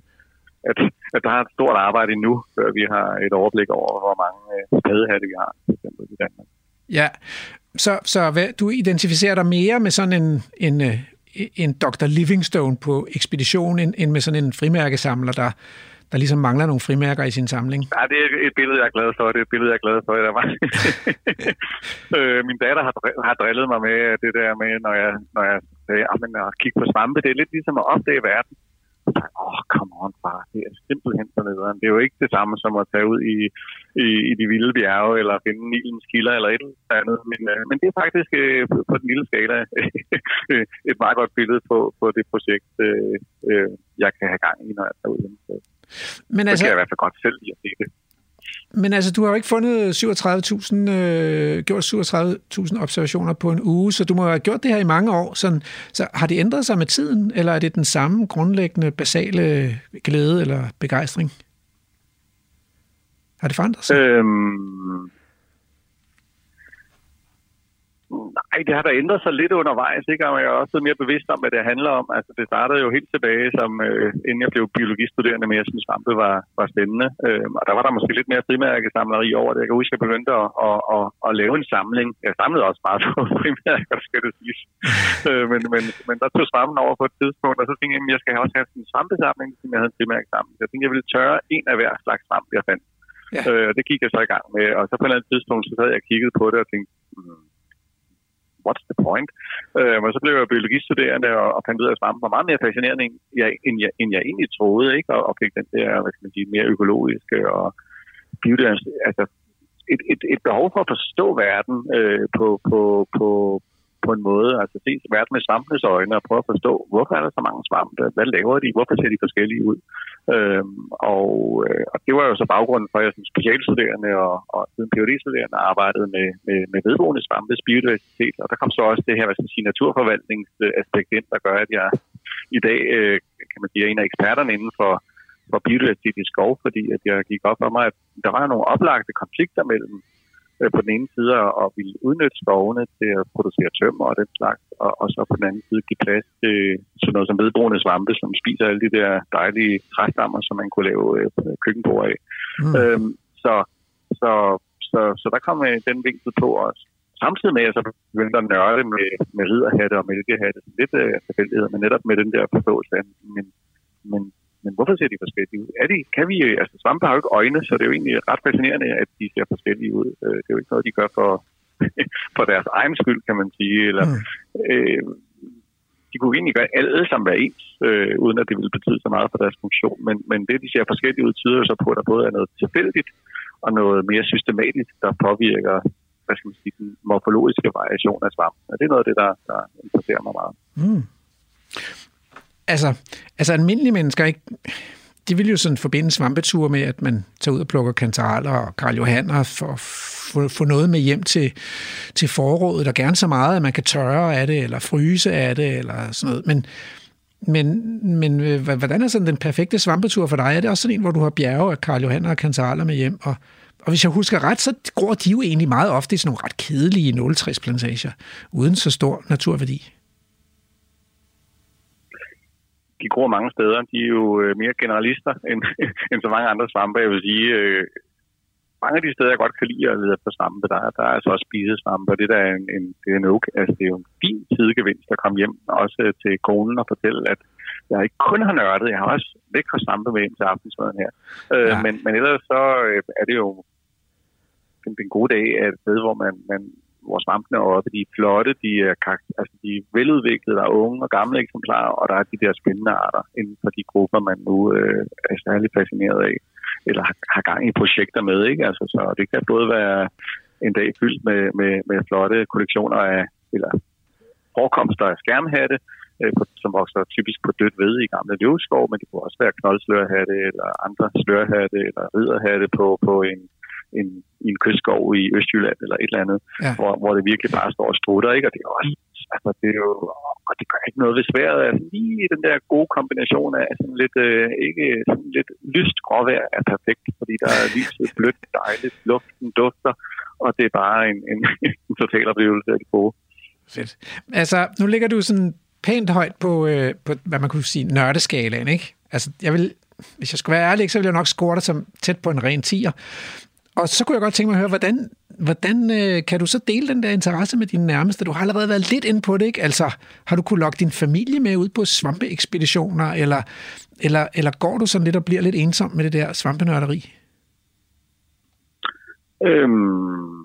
at, at der er et stort arbejde endnu, før vi har et overblik over, hvor mange øh, spadehatte vi har, for eksempel i Danmark.
Ja, så, så hvad, du identificerer dig mere med sådan en, en, øh, en Dr. Livingstone på ekspedition, end, end med sådan en frimærkesamler, der, der ligesom mangler nogle frimærker i sin samling?
Ja, det er et billede, jeg er glad for. Det er et billede, jeg er glad for. Der var. øh, min datter har, har drillet mig med det der med, når jeg, når jeg sagde, at kigge på svampe, det er lidt ligesom at opdage verden. Åh, oh, come on, far. Det er simpelthen så nederen. Det er jo ikke det samme som at tage ud i, i, i de vilde bjerge, eller finde Nilens kilder, eller et eller andet. Men, øh, men det er faktisk øh, på, den lille skala et meget godt billede på, på det projekt, øh, øh, jeg kan have gang i, når jeg tager ud. Så,
men altså,
så kan jeg i hvert fald godt selv lide at se det.
Men altså, du har jo ikke fundet 37.000, øh, gjort 37.000 observationer på en uge, så du må have gjort det her i mange år. Sådan, så har det ændret sig med tiden, eller er det den samme grundlæggende, basale glæde eller begejstring? Har det forandret sig?
Øhm, Ej, det har da ændret sig lidt undervejs, ikke? Og jeg er også mere bevidst om, hvad det handler om. Altså, det startede jo helt tilbage, som øh, inden jeg blev biologistuderende, men jeg synes, svampe var, var spændende. Øh, og der var der måske lidt mere frimærkesamleri over det. Jeg kan huske, at jeg begyndte at, at, at, at lave en samling. Jeg samlede også meget på frimærker, skal det sige. øh, men, men, men der tog svampen over på et tidspunkt, og så tænkte jeg, at jeg skal også have en svampesamling, som jeg havde en frimærkesamling. Jeg tænkte, jeg ville tørre en af hver slags svamp, jeg fandt. Ja. Øh, og det gik jeg så i gang med. Og så på et eller andet tidspunkt, så sad jeg og kiggede på det og tænkte, hmm, what's the point? Øh, og så blev jeg biologistuderende og, og fandt ud af, at svampen var meget mere fascinerende, end jeg, end jeg, end jeg egentlig troede, ikke? Og, og fik den der, hvad skal man sige, mere økologiske og biodiversitet, altså et, et, et behov for at forstå verden øh, på, på, på, på en måde, altså se verden med svampenes øjne og prøve at forstå, hvorfor er der så mange svampe, hvad laver de, hvorfor ser de forskellige ud. Øhm, og, øh, og det var jo så baggrunden for, at jeg som specialstuderende og, og siden PhD-studerende arbejdede med, med, med vedboende svampes biodiversitet, og der kom så også det her, hvad skal man sige, naturforvaltningsaspekt ind, der gør, at jeg i dag, øh, kan man sige, er en af eksperterne inden for, for biodiversitet i skov, fordi at jeg gik op for mig, at der var nogle oplagte konflikter mellem på den ene side at ville udnytte skovene til at producere tømmer og den slags, og, og så på den anden side give plads til sådan noget som vedbrugende svampe, som spiser alle de der dejlige træstammer, som man kunne lave øh, køkkenbord af. Mm. Øhm, så, så, så, så der kom øh, den vinkel på os. Samtidig med, at jeg så begyndte at nørde med, med ridderhatte og mælkehatte, lidt øh, tilfældighed, men netop med den der forståelse af, men, men men hvorfor ser de forskellige ud? Er de, kan vi, altså svampe har jo ikke øjne, så det er jo egentlig ret fascinerende, at de ser forskellige ud. Øh, det er jo ikke noget, de gør for, for deres egen skyld, kan man sige. Eller, mm. øh, de kunne egentlig gøre alle sammen være ens, øh, uden at det ville betyde så meget for deres funktion. Men, men det, de ser forskellige ud, tyder så på, at der både er noget tilfældigt og noget mere systematisk, der påvirker hvad skal man sige, den morfologiske variation af svampen. Og det er noget af det, der, der interesserer mig meget. Mm
altså, altså almindelige mennesker, ikke? de vil jo sådan forbinde svampeture med, at man tager ud og plukker kantareller og Karl Johanner for at få, få noget med hjem til, til forrådet, og gerne så meget, at man kan tørre af det, eller fryse af det, eller sådan noget. Men, men, men øh, hvordan er sådan den perfekte svampetur for dig? Er det også sådan en, hvor du har bjerge af Karl Johanner og kantareller med hjem? Og, og hvis jeg husker ret, så gror de jo egentlig meget ofte i sådan nogle ret kedelige 0 plantager uden så stor naturværdi
de gror mange steder. De er jo øh, mere generalister end, end så mange andre svampe. Jeg vil sige, øh, mange af de steder, jeg godt kan lide at lede efter svampe, der, der er altså også spisesvampe, og det der er en, en, det er en okay. altså, det er jo en fin sidegevinst at komme hjem, også til konen og fortælle, at jeg ikke kun har nørdet, jeg har også lækre svampe med ind til aftensmaden her. Øh, ja. men, men ellers så øh, er det jo en, en god dag, at ved, hvor man, man hvor svampene er oppe, de er flotte, de er, altså, de er veludviklede, der er unge og gamle eksemplarer, og der er de der spændende arter inden for de grupper, man nu øh, er særlig fascineret af, eller har, har gang i projekter med. Ikke? Altså, så det kan både være en dag fyldt med, med, med flotte kollektioner af, eller forekomster af skærmhatte, øh, som vokser typisk på dødt ved i gamle løveskov, men det kunne også være knoldslørhatte eller andre slørhatte eller ridderhatte på, på en en, i en kystskov i Østjylland eller et eller andet, ja. hvor, hvor det virkelig bare står og strutter, ikke? Og det er også, altså det er jo, og det gør ikke noget ved sværet, altså lige den der gode kombination af sådan lidt, øh, ikke sådan lidt lyst gråvejr er perfekt, fordi der er lyset blødt, dejligt, luften dufter, og det er bare en, en, en total oplevelse af det gode.
Fedt. Altså, nu ligger du sådan pænt højt på, øh, på hvad man kunne sige, nørdeskalaen, ikke? Altså, jeg vil, hvis jeg skulle være ærlig, så ville jeg nok score dig som tæt på en ren tiger. Og så kunne jeg godt tænke mig at høre, hvordan, hvordan øh, kan du så dele den der interesse med dine nærmeste? Du har allerede været lidt inde på det, ikke? Altså, har du kunne lokke din familie med ud på svampeekspeditioner, eller, eller, eller går du sådan lidt og bliver lidt ensom med det der svampenørderi?
Øhm,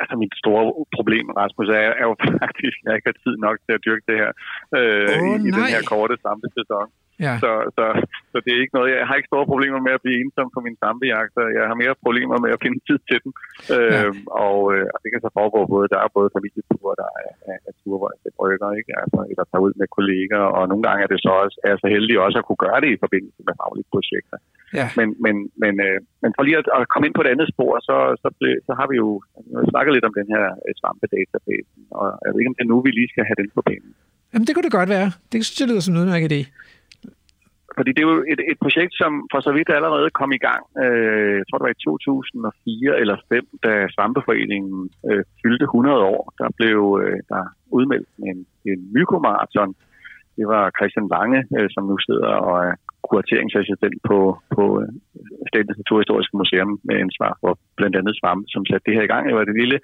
altså mit store problem, Rasmus, er, er jo faktisk, at jeg ikke har tid nok til at dyrke det her øh, oh, i, i den her korte svampesæson. Ja. Så, så, så det er ikke noget, jeg har ikke store problemer med at blive ensom på min svampejagter. Jeg har mere problemer med at finde tid til den. Ja. Øhm, og, øh, og det kan så foregå både, der er både familieture, der er, er, er ture, hvor jeg brygger, ikke? Altså, eller tager ud med kolleger, og nogle gange er det så også, er så heldig også at kunne gøre det i forbindelse med faglige projekter. Ja. Men, men, men, øh, men for lige at, at komme ind på et andet spor, så, så, ble, så har vi jo snakket lidt om den her øh, svampedatabase, og jeg ved ikke, om det er nu, vi lige skal have den på banen.
Jamen, det kunne det godt være. Det synes jeg lyder som en udmærket idé
fordi det er jo et, et projekt, som for så vidt allerede kom i gang, øh, jeg tror det var i 2004 eller 5, da Svampeforeningen øh, fyldte 100 år. Der blev øh, der udmeldt en, en mykomarathon. Det var Christian Lange, øh, som nu sidder og er kurateringsassistent på, på øh, Statens Naturhistoriske Museum med ansvar for blandt andet svampe, som satte det her i gang. Det var det lille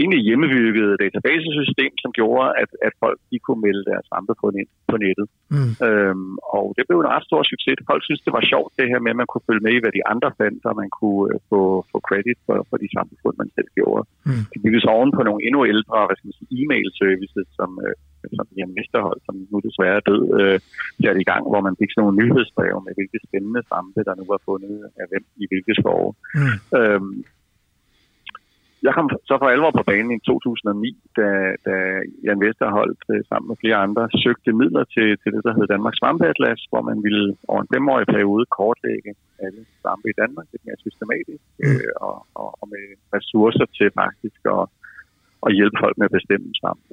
egentlig hjemmebygget databasesystem, som gjorde, at, at folk de kunne melde deres svampe på, net, på nettet. Mm. Øhm, og det blev en ret stor succes. Folk synes, det var sjovt det her med, at man kunne følge med i, hvad de andre fandt, og man kunne uh, få, få credit for, for de samfund, man selv gjorde. Mm. Det bygges oven på nogle endnu ældre hvad skal man sige, e-mail services, som, uh, som Jan Mesterhold, som nu desværre er død, uh, satte i gang, hvor man fik sådan nogle nyhedsbreve med, hvilke spændende svampe, der nu var fundet af hvem i hvilke skove. Mm. Øhm, jeg kom så for alvor på banen i 2009, da, da Jan Vesterholdt øh, sammen med flere andre søgte midler til, til det, der hed Danmarks Svampeatlas, hvor man ville over en femårig periode kortlægge alle svampe i Danmark lidt mere systematisk mm. øh, og, og, og med ressourcer til faktisk at, at hjælpe folk med at bestemme svampe.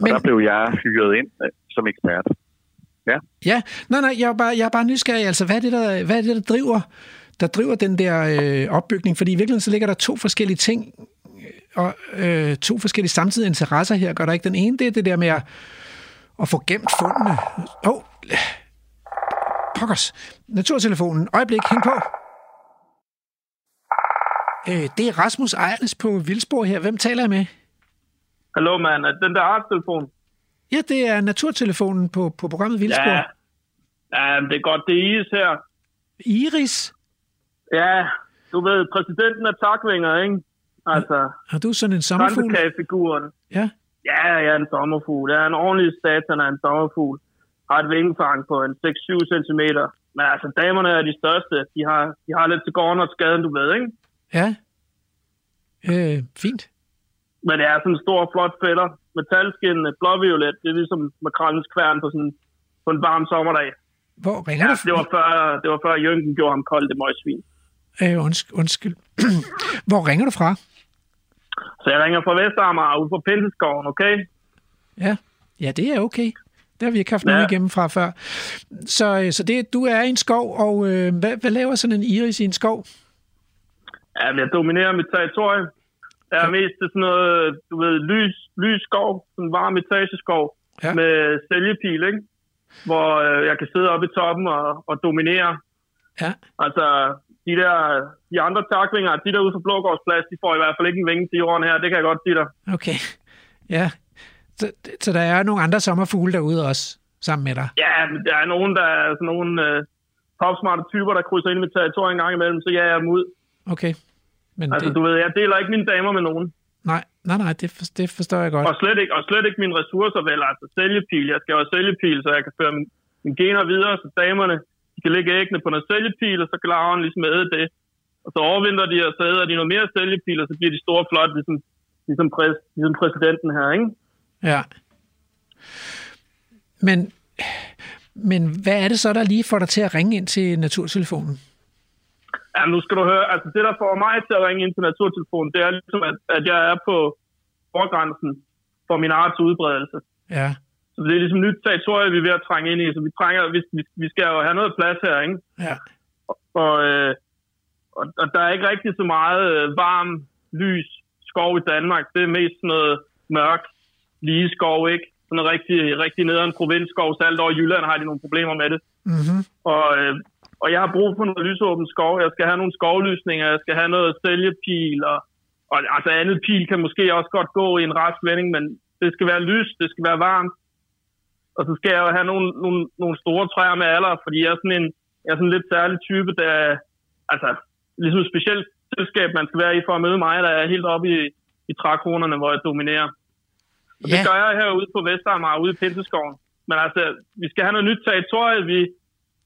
Men... Og der blev jeg hyret ind øh, som ekspert. Ja,
ja. nej, nej, jeg er bare, jeg er bare nysgerrig. Altså, hvad er det, der, hvad er det, der driver der driver den der øh, opbygning, fordi i virkeligheden så ligger der to forskellige ting, og øh, to forskellige samtidige interesser her, gør der ikke den ene, det er det der med at, at få gemt fundene. Åh, oh, pokkers, naturtelefonen, øjeblik, hæng på. Øh, det er Rasmus Ejles på Vildsborg her. Hvem taler jeg med?
Hallo, mand. Er den der artstelefon?
Ja, det er naturtelefonen på, på programmet Vildsborg. Ja.
ja, det er godt. Det er Iris her.
Iris?
Ja, du ved, præsidenten af takvinger, ikke? Altså,
har du sådan en sommerfugl?
figuren.
Ja.
Ja, jeg er en sommerfugl. Jeg er en ordentlig satan af en sommerfugl. Har et vingefang på en 6-7 cm. Men altså, damerne er de største. De har, de har lidt til gården og skaden, du ved, ikke?
Ja. Øh, fint.
Men det er sådan en stor, flot fætter. Metalskin, blåviolet. Det er ligesom makrallens kværn på, sådan, på en varm sommerdag.
Hvor ringer ja,
du? Det var før, det var før Jørgen gjorde ham kold, det møgsvin.
Øh, undskyld. undskyld. Hvor ringer du fra?
Så jeg ringer fra Vestamager, ude fra Pinseskoven, okay?
Ja, ja det er okay. Det har vi ikke haft ja. noget igennem fra før. Så, øh, så det, du er i en skov, og øh, hvad, hvad laver sådan en iris i en skov?
Ja, jeg dominerer mit territorium. Der er ja. mest sådan noget, du ved, lys, lys skov, sådan varm etageskov ja. med sælgepil, ikke? Hvor øh, jeg kan sidde oppe i toppen og, og dominere.
Ja.
Altså, de der de andre taklinger, de der ude for Blågårdsplads, de får i hvert fald ikke en vinge til jorden her. Det kan jeg godt sige dig.
Okay. Ja. Så, så der er nogle andre sommerfugle derude også, sammen med dig?
Ja, men der er nogen, der er sådan nogle uh, topsmarte typer, der krydser ind med territoriet en gang imellem, så jeg er ud.
Okay. Men
altså,
det...
du ved, jeg deler ikke mine damer med nogen.
Nej, nej, nej, det, for, det forstår jeg godt.
Og slet ikke, og slet ikke mine ressourcer, vel, altså sælgepil. Jeg skal jo sælgepil, så jeg kan føre min, mine gener videre, så damerne, kan lægge æggene på noget sælgepil, og så kan larven ligesom æde det. Og så overvinder de, og så æder de noget mere sælgepil, og så bliver de store flot, ligesom, ligesom, præs, ligesom præsidenten her, ikke?
Ja. Men, men hvad er det så, der lige får dig til at ringe ind til naturtelefonen?
Ja, nu skal du høre, altså det, der får mig til at ringe ind til naturtelefonen, det er ligesom, at, at jeg er på forgrænsen for min arts udbredelse.
Ja.
Så det er ligesom nyt territorie, vi er ved at trænge ind i. Så vi, trænger, vi, vi, skal jo have noget plads her, ikke?
Ja.
Og, og, øh, og, og der er ikke rigtig så meget øh, varm, lys skov i Danmark. Det er mest noget mørk, lige skov, ikke? Sådan noget rigtig, rigtig nederen provinsskov. Selv over i Jylland har de nogle problemer med det.
Mm-hmm.
Og, øh, og jeg har brug for noget lysåben skov. Jeg skal have nogle skovlysninger. Jeg skal have noget sælgepil. Og, og altså andet pil kan måske også godt gå i en rask vending, men det skal være lys, det skal være varmt. Og så skal jeg jo have nogle, nogle, nogle store træer med alder, fordi jeg er sådan en, jeg er sådan en lidt særlig type, der altså, ligesom et specielt selskab, man skal være i for at møde mig, der er helt oppe i, i trækronerne, hvor jeg dominerer. Og yeah. det gør jeg herude på Vestermar, ude i Pinseskoven. Men altså, vi skal have noget nyt territorie, vi,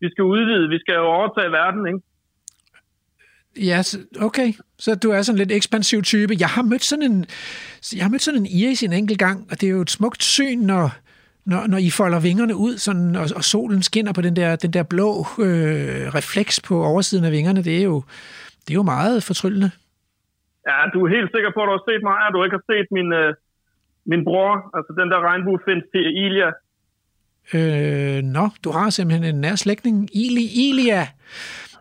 vi skal udvide, vi skal jo overtage verden, ikke?
Ja, okay. Så du er sådan lidt ekspansiv type. Jeg har mødt sådan en, jeg har mødt sådan en iris en enkelt gang, og det er jo et smukt syn, når, når, når I folder vingerne ud, sådan, og, og solen skinner på den der, den der blå øh, refleks på oversiden af vingerne, det er jo, det er jo meget fortryllende.
Ja, du er helt sikker på, at du har set mig, og du ikke har set min, øh, min bror, altså den der regnbuefind til Ilja.
Øh, nå, du har simpelthen en nær slægtning. Ili, Ilia.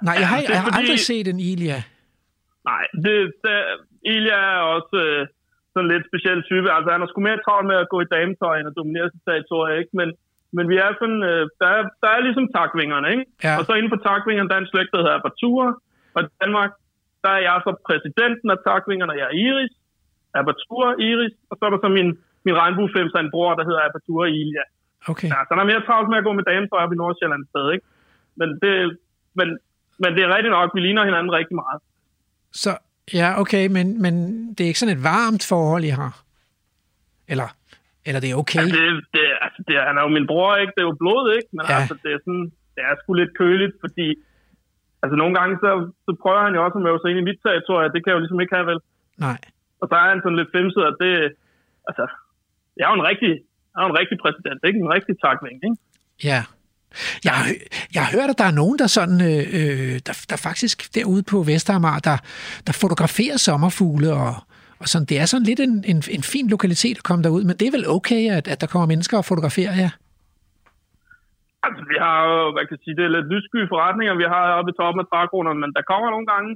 Nej, jeg har, jeg har
fordi-
aldrig set en Ilia.
Nej, det, det, Ilja er også øh, sådan lidt speciel type. Altså, han har sgu mere travlt med at gå i dametøj end at dominere sit territorie, ikke? Men, men vi er sådan, øh, der, er, der er ligesom takvingerne, ikke?
Ja.
Og så inden for takvingerne, der er en slægt, der hedder Apertura. Og i Danmark, der er jeg så præsidenten af takvingerne, jeg er Iris. Apertura, Iris. Og så er der så min, min regnbuefems en bror, der hedder Apertura Ilja.
Okay.
Ja, så han er mere travlt med at gå med dametøj op i Nordsjælland sted, ikke? Men det, men, men det er rigtigt nok, vi ligner hinanden rigtig meget.
Så, ja, okay, men, men det er ikke sådan et varmt forhold, I har? Eller, eller det er okay?
Ja, det, det, altså, det, han er jo min bror, ikke? Det er jo blod, ikke? Men
Ja.
altså, det er, sådan, det er sgu lidt køligt, fordi altså, nogle gange, så, så prøver han jo også at møde sig ind i mit territorie. Det kan jeg jo ligesom ikke have, vel?
Nej.
Og så er han sådan lidt femset, og det... Altså, jeg er jo en rigtig, jeg er en rigtig præsident, ikke? En rigtig takving, ikke?
Ja. Jeg jeg har hørt, at der er nogen, der sådan, øh, øh, der, der faktisk derude på Vestermar, der, der fotograferer sommerfugle, og, og sådan, det er sådan lidt en, en, en fin lokalitet at komme derud, men det er vel okay, at, at der kommer mennesker og fotograferer jer?
Altså, vi har jo, hvad kan jeg sige, det er lidt lyssky forretninger, vi har oppe i toppen af trækronerne, men der kommer nogle gange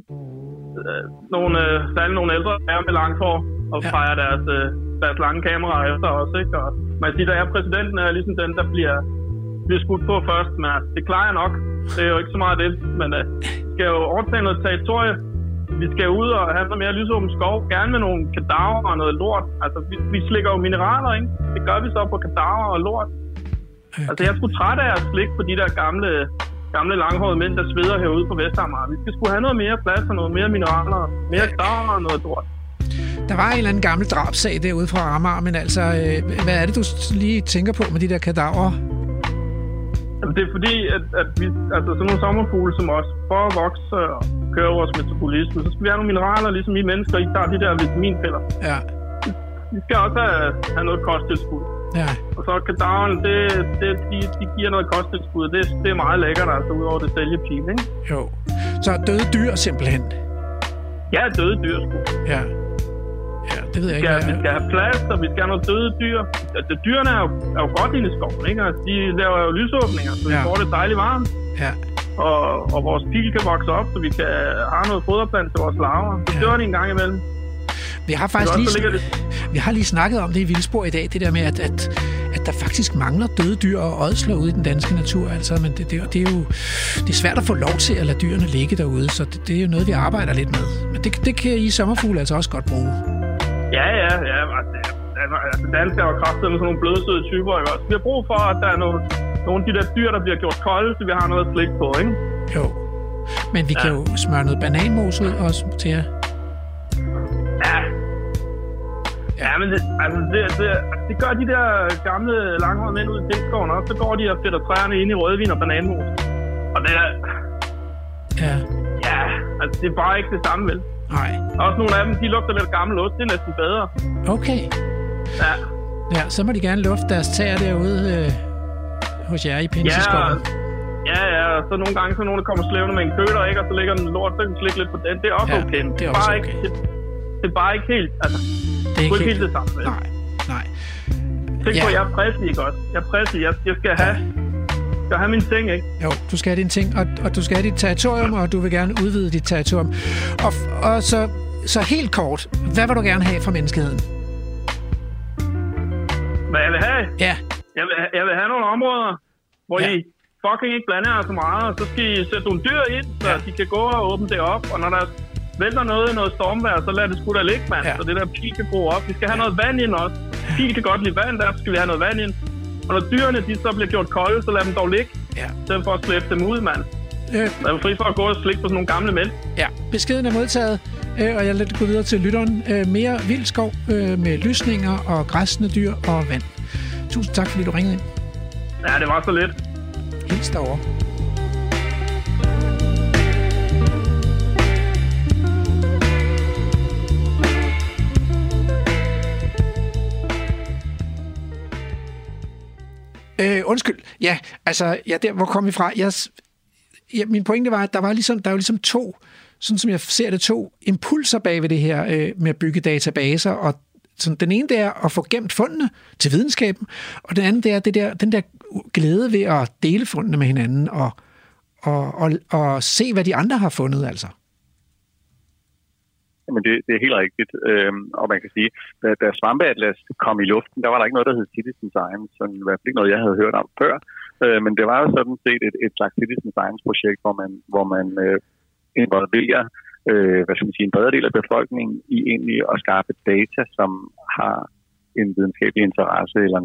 øh, nogle, øh, særligt nogle ældre herrer med langt hår og
Ja.
ja. fejrer deres, øh, deres lange kameraer efter os, ikke? Og man kan sige, der er præsidenten er ligesom den, der bliver, bliver skudt på først, men altså, det klarer jeg nok. Det er jo ikke så meget det, men øh, skal jo overtage noget territorie. Vi skal ud og have noget mere lysåben skov, gerne med nogle kadaver og noget lort. Altså, vi, vi slikker jo mineraler, ikke? Det gør vi så på kadaver og lort. Altså, jeg sgu træt af at slikke på de der gamle, gamle langhårede mænd, der sveder herude på Vestamager. Vi skal sgu have noget mere plads og noget mere mineraler, mere kadaver og noget lort.
Der var en eller anden gammel drabsag derude fra Amager, men altså, øh, hvad er det, du lige tænker på med de der kadaver?
Altså, det er fordi, at, at vi, altså sådan nogle sommerfugle som os, for at vokse og køre vores metabolisme, så skal vi have nogle mineraler, ligesom I mennesker, I tager de der vitaminpiller.
Ja,
Vi skal også have, have noget kosttilskud.
ja.
Og så kadaverne, det, det, de, de giver noget kosttilskud. Det, det er meget lækkert, altså, udover det sælgepil, ikke?
Jo. Så døde dyr simpelthen.
Ja, døde dyr, sgu.
Ja. Ja, det ved jeg
Vi
ikke.
skal, vi
hvad-
skal have plads, og vi skal have nogle døde dyr. Altså, dyrene er jo, er jo godt inde i skoven, ikke? Altså, de laver jo lysåbninger, så vi
Ja.
får det dejligt varmt.
Ja,
Og, og vores pil kan vokse op, så vi kan have noget foderplant til vores larver. Så
Ja.
dør de en gang imellem.
vi har faktisk
også
lige, vi har lige snakket om det i Vildspor i dag, det der med, at, at, at der faktisk mangler døde dyr og ådsler ude i den danske natur. Altså, men det, det, er jo- det, er jo det er svært at få lov til at lade dyrene ligge derude, så det, det er jo noget, vi arbejder lidt med. Men det, det kan I sommerfugle altså også godt bruge.
Ja, ja, ja. Altså, altså danskere er med sådan nogle blødsøde typer. Ikke? også? Vi har brug for, at der er nogle, nogle af de der dyr, der bliver gjort kolde, så vi har noget at slikke på, ikke?
Jo. Men vi kan jo smøre noget bananmos ud også til jer.
Ja. Ja, men det, altså, det, det, det gør de der gamle langhårede mænd ud i Tilskoven også. Så går de og fedter træerne ind i rødvin og bananmos. Og det er,
Ja.
ja, altså, det er bare ikke det samme, vel?
Nej.
Også nogle af dem, de lugter lidt gammel ost. Det er næsten bedre.
Okay.
Ja,
Ja, så må de gerne lufte deres tæer derude øh, hos jer i Pinseskoven.
ja, ja. Og så nogle gange, så nogen, der kommer slævende med en køder, ikke? Og så ligger den lort, så kan slikke lidt på den. Det er også
Ja,
okay.
det er
bare
også
Ikke,
okay.
det, det, er bare ikke helt, altså,
det
er ikke helt det samme?
Nej, nej.
Tænk
Ja.
på, jeg er præstig, ikke også? Jeg er præstig. Jeg, jeg skal have, skal have min ting, ikke?
Jo, du skal have dine ting, og, og du skal have dit territorium, og du vil gerne udvide dit territorium. Og, og så, så helt kort, hvad vil du gerne have fra menneskeheden?
Hvad jeg vil have?
Ja,
Jeg vil, jeg vil have nogle områder, hvor
Ja.
I fucking ikke blander jer så meget, og så skal I sætte nogle dyr ind, så
Ja.
de kan gå og åbne det op, og når der vælter noget i noget stormvejr, så lad det sgu da ligge, mand.
Ja.
Ja. Så det der pil kan gro op. Vi skal have noget vand ind også. Pil kan godt lide vand, der skal vi have noget vand ind. Og når dyrene de så bliver gjort kolde, så lad dem dog ligge,
ja.
stedet for at slæbe dem ud, mand.
Øh,
er vi fri for at gå og slikke på sådan nogle gamle mænd.
ja. Beskeden er modtaget, øh, og jeg lader det gå videre til lytteren. Øh, mere vild skov øh, med lysninger og græsne dyr og vand. Tusind tak, fordi du ringede ind.
Ja, det var så lidt.
Hils derovre. Øh, undskyld. Ja, altså, ja, der, hvor kom vi fra? Jeg, ja, min pointe var, at der var ligesom, der var ligesom to, sådan som jeg ser det, to impulser bag ved det her øh, med at bygge databaser og Så den ene det er at få gemt fundene til videnskaben, og den anden det er det der, den der glæde ved at dele fundene med hinanden og, og, og, og se, hvad de andre har fundet, altså.
Men det, det er helt rigtigt. Øhm, og man kan sige, da, da Svampeatlas kom i luften, der var der ikke noget, der hed Citizen Science. Sådan, i hvert fald ikke noget, jeg havde hørt om før. Øh, men det var jo sådan set et, et slags Citizen Science-projekt, hvor man, hvor man øh, involverer øh, hvad skal man sige, en bredere del af befolkningen i egentlig at skaffe data, som har en videnskabelig interesse, eller,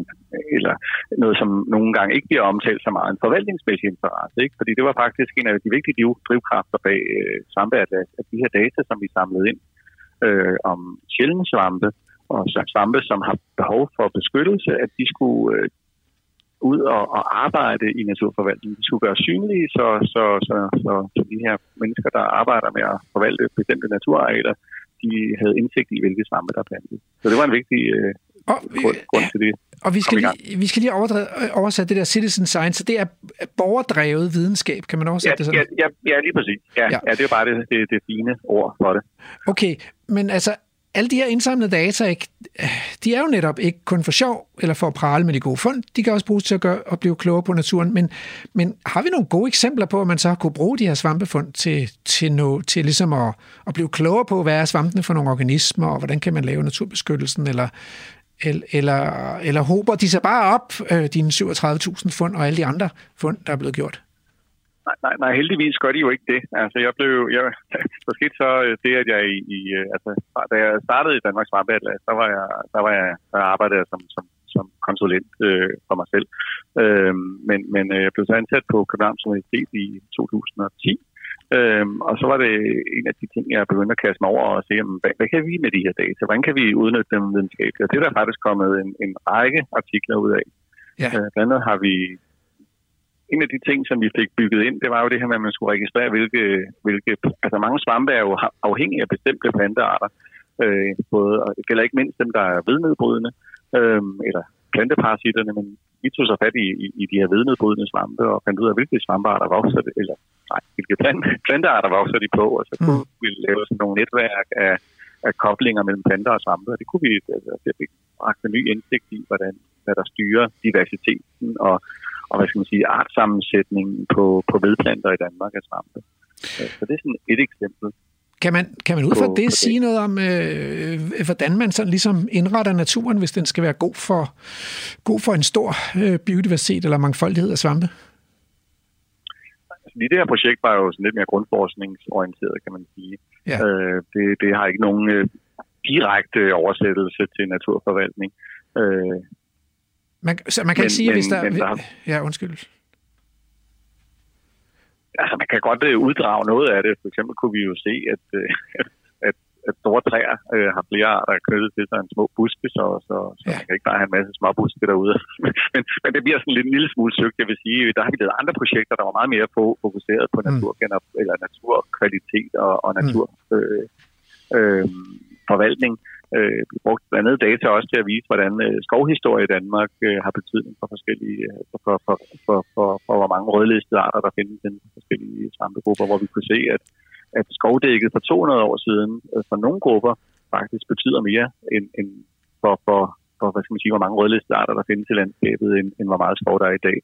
eller noget, som nogle gange ikke bliver omtalt så meget, en forvaltningsmæssig interesse. Ikke? Fordi det var faktisk en af de vigtige drivkræfter bag øh, svampeatlas, at de her data, som vi samlede ind øh, om sjældne svampe, og svampe, som har behov for beskyttelse, at de skulle øh, ud og, og arbejde i naturforvaltningen. De skulle gøre synlige, så, så, så, så, så de her mennesker, der arbejder med at forvalte bestemte naturarealer, de havde indsigt i, hvilke svampe der er plantet. Så det var en vigtig øh, og, grund, grund til det.
Og vi skal, lige, vi skal lige oversætte det der citizen science, så det er borgerdrevet videnskab, kan man oversætte
ja,
det sådan?
Ja, ja, ja lige præcis. Ja, ja. ja, det er bare det, det, det fine ord for det.
Okay, men altså, alle de her indsamlede data, ikke, de er jo netop ikke kun for sjov eller for at prale med de gode fund. De kan også bruges til at, gøre, at blive klogere på naturen. Men, men har vi nogle gode eksempler på, at man så har kunne bruge de her svampefund til, til, no, til ligesom at, at blive klogere på, hvad er svampene for nogle organismer, og hvordan kan man lave naturbeskyttelsen, eller, eller, eller håber de sig bare op, øh, dine 37.000 fund og alle de andre fund, der er blevet gjort?
Nej, nej, nej, heldigvis gør de jo ikke det. Altså, jeg blev, jeg, der skete så øh, det, at jeg i, i øh, altså, da jeg startede i Danmarks Varmbeatlas, der var jeg, der var jeg, der arbejdede som, som, som konsulent øh, for mig selv. Øh, men, men øh, jeg blev så ansat på Københavns Universitet i 2010, Øhm, og så var det en af de ting, jeg begyndte at kaste mig over og se, hvad, hvad kan vi med de her data? Hvordan kan vi udnytte dem videnskabeligt? Og det er der faktisk kommet en, en række artikler ud af. Ja. Øh, blandt andet har vi en af de ting, som vi fik bygget ind, det var jo det her med, at man skulle registrere, hvilke, hvilke altså mange svampe er jo afhængige af bestemte plantearter. Øh, både, og det gælder ikke mindst dem, der er vednedbrydende, øh, eller planteparasitterne, men vi tog så fat i, i, i de her vednedbrydende svampe og fandt ud af, hvilke svampearter vokser det, eller nej, hvilke plante, plantearter vokser de på, og så kunne mm. vi lave sådan nogle netværk af, af koblinger mellem planter og svampe, og det kunne vi altså, det fik en ny indsigt i, hvordan hvad der styrer diversiteten og og hvad skal man sige, artsammensætningen på, på vedplanter i Danmark af svampe. Så det er sådan et eksempel.
Kan man, kan man ud fra det sige noget om, øh, hvordan man sådan ligesom indretter naturen, hvis den skal være god for, god for en stor øh, biodiversitet eller mangfoldighed af svampe?
Altså, lige det her projekt var jo sådan lidt mere grundforskningsorienteret, kan man sige. Ja. Øh, det, det har ikke nogen øh, direkte oversættelse til naturforvaltning. Øh,
man, så man kan men, ikke sige, men, hvis der... Men der ja, undskyld.
Altså, man kan godt øh, uddrage noget af det. For eksempel kunne vi jo se, at, øh, at, at store træer øh, har flere arter knyttet til sig en små buske, så, så, så ja. man kan ikke bare have en masse små buske derude. men, men, men det bliver sådan lidt en lille smule søgt, jeg vil sige. Der har vi lavet andre projekter, der var meget mere på, fokuseret på mm. naturgener, eller naturkvalitet og, og natur. Mm. Øh, øh, forvaltning. Øh, vi brugte blandt andet data også til at vise, hvordan øh, skovhistorie i Danmark øh, har betydning for forskellige, øh, for, for, for, for, for, for, hvor mange rødlistede arter, der findes i forskellige svampegrupper, hvor vi kunne se, at, at skovdækket for 200 år siden øh, for nogle grupper faktisk betyder mere end, end for, for, for hvad skal man sige, hvor mange rødlistede arter, der findes i landskabet, end, end hvor meget skov der er i dag.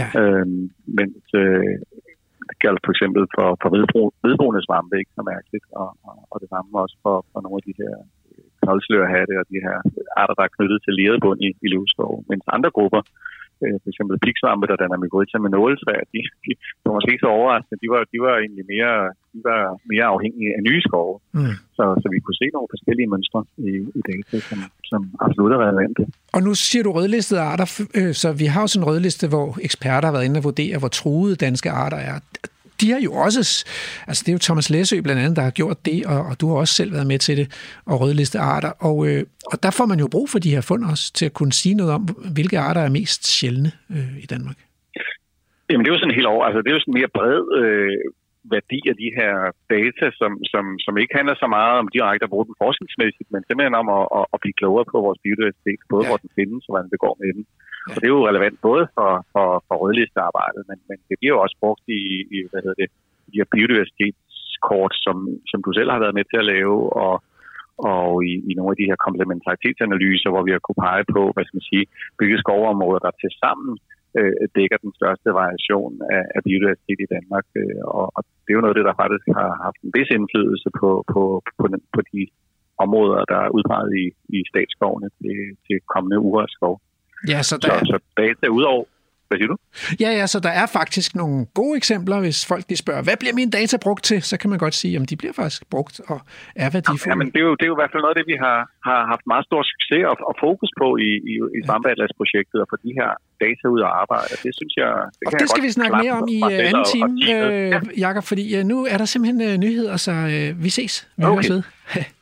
Ja. Øhm, mens øh, det gælder for eksempel for, for vedboende svampe, ikke så mærkeligt, og, og, og det samme også for, for nogle af de her knoldslørhatte og de her arter, der er knyttet til lerebund i, i løvskov. Mens andre grupper, øh, for eksempel piksvampe, der danner mykorrhiza med nåletræer, de, de, de var måske ikke så overraskende. De var, de var egentlig mere, de var mere afhængige af nye skove. Mm. Så, så vi kunne se nogle forskellige mønstre i, i data, som, som absolut er relevante.
Og nu siger du rødlistede arter, øh, så vi har jo sådan en rødliste, hvor eksperter har været inde og vurdere, hvor truede danske arter er de har jo også, altså det er jo Thomas Læsø blandt andet, der har gjort det, og, og du har også selv været med til det, og rødliste arter, og, øh, og der får man jo brug for de her fund også, til at kunne sige noget om, hvilke arter er mest sjældne øh, i Danmark.
Jamen det er jo sådan helt over, altså det er jo sådan mere bred øh, værdi af de her data, som, som, som ikke handler så meget om direkte at bruge den forskningsmæssigt, men simpelthen om at, at, at blive klogere på vores biodiversitet, både ja. hvor den findes og hvordan det går med den. Ja. Og det er jo relevant både for, for, for rødlistearbejdet, men, men det bliver jo også brugt i, i hvad hedder det, de her biodiversitetskort, som, som du selv har været med til at lave, og, og i, i nogle af de her komplementaritetsanalyser, hvor vi har kunne pege på, hvad skal man sige, hvilke skovområder, der til sammen øh, dækker den største variation af, af biodiversitet i Danmark. Øh, og, og det er jo noget af det, der faktisk har haft en vis indflydelse på, på, på, den, på de områder, der er udpeget i, i statsskovene til, til kommende urørt skov.
Ja, så der...
Så, så data udover, hvad siger du?
Ja, ja, så der er faktisk nogle gode eksempler, hvis folk de spørger, hvad bliver mine data brugt til? Så kan man godt sige, at de bliver faktisk brugt og er værdifulde.
Ja, men det er, jo, det er jo i hvert fald noget af det, vi har, har haft meget stor succes og, og fokus på i, i, i Svampeatlas-projektet og få de her data ud af arbejde. Det synes jeg... Det,
og
kan
det skal vi snakke mere om i
Marcel
anden
og- og
time, øh, Jakob, fordi øh, nu er der simpelthen øh, nyheder, så øh, vi ses. Vi
Okay.
høres ved.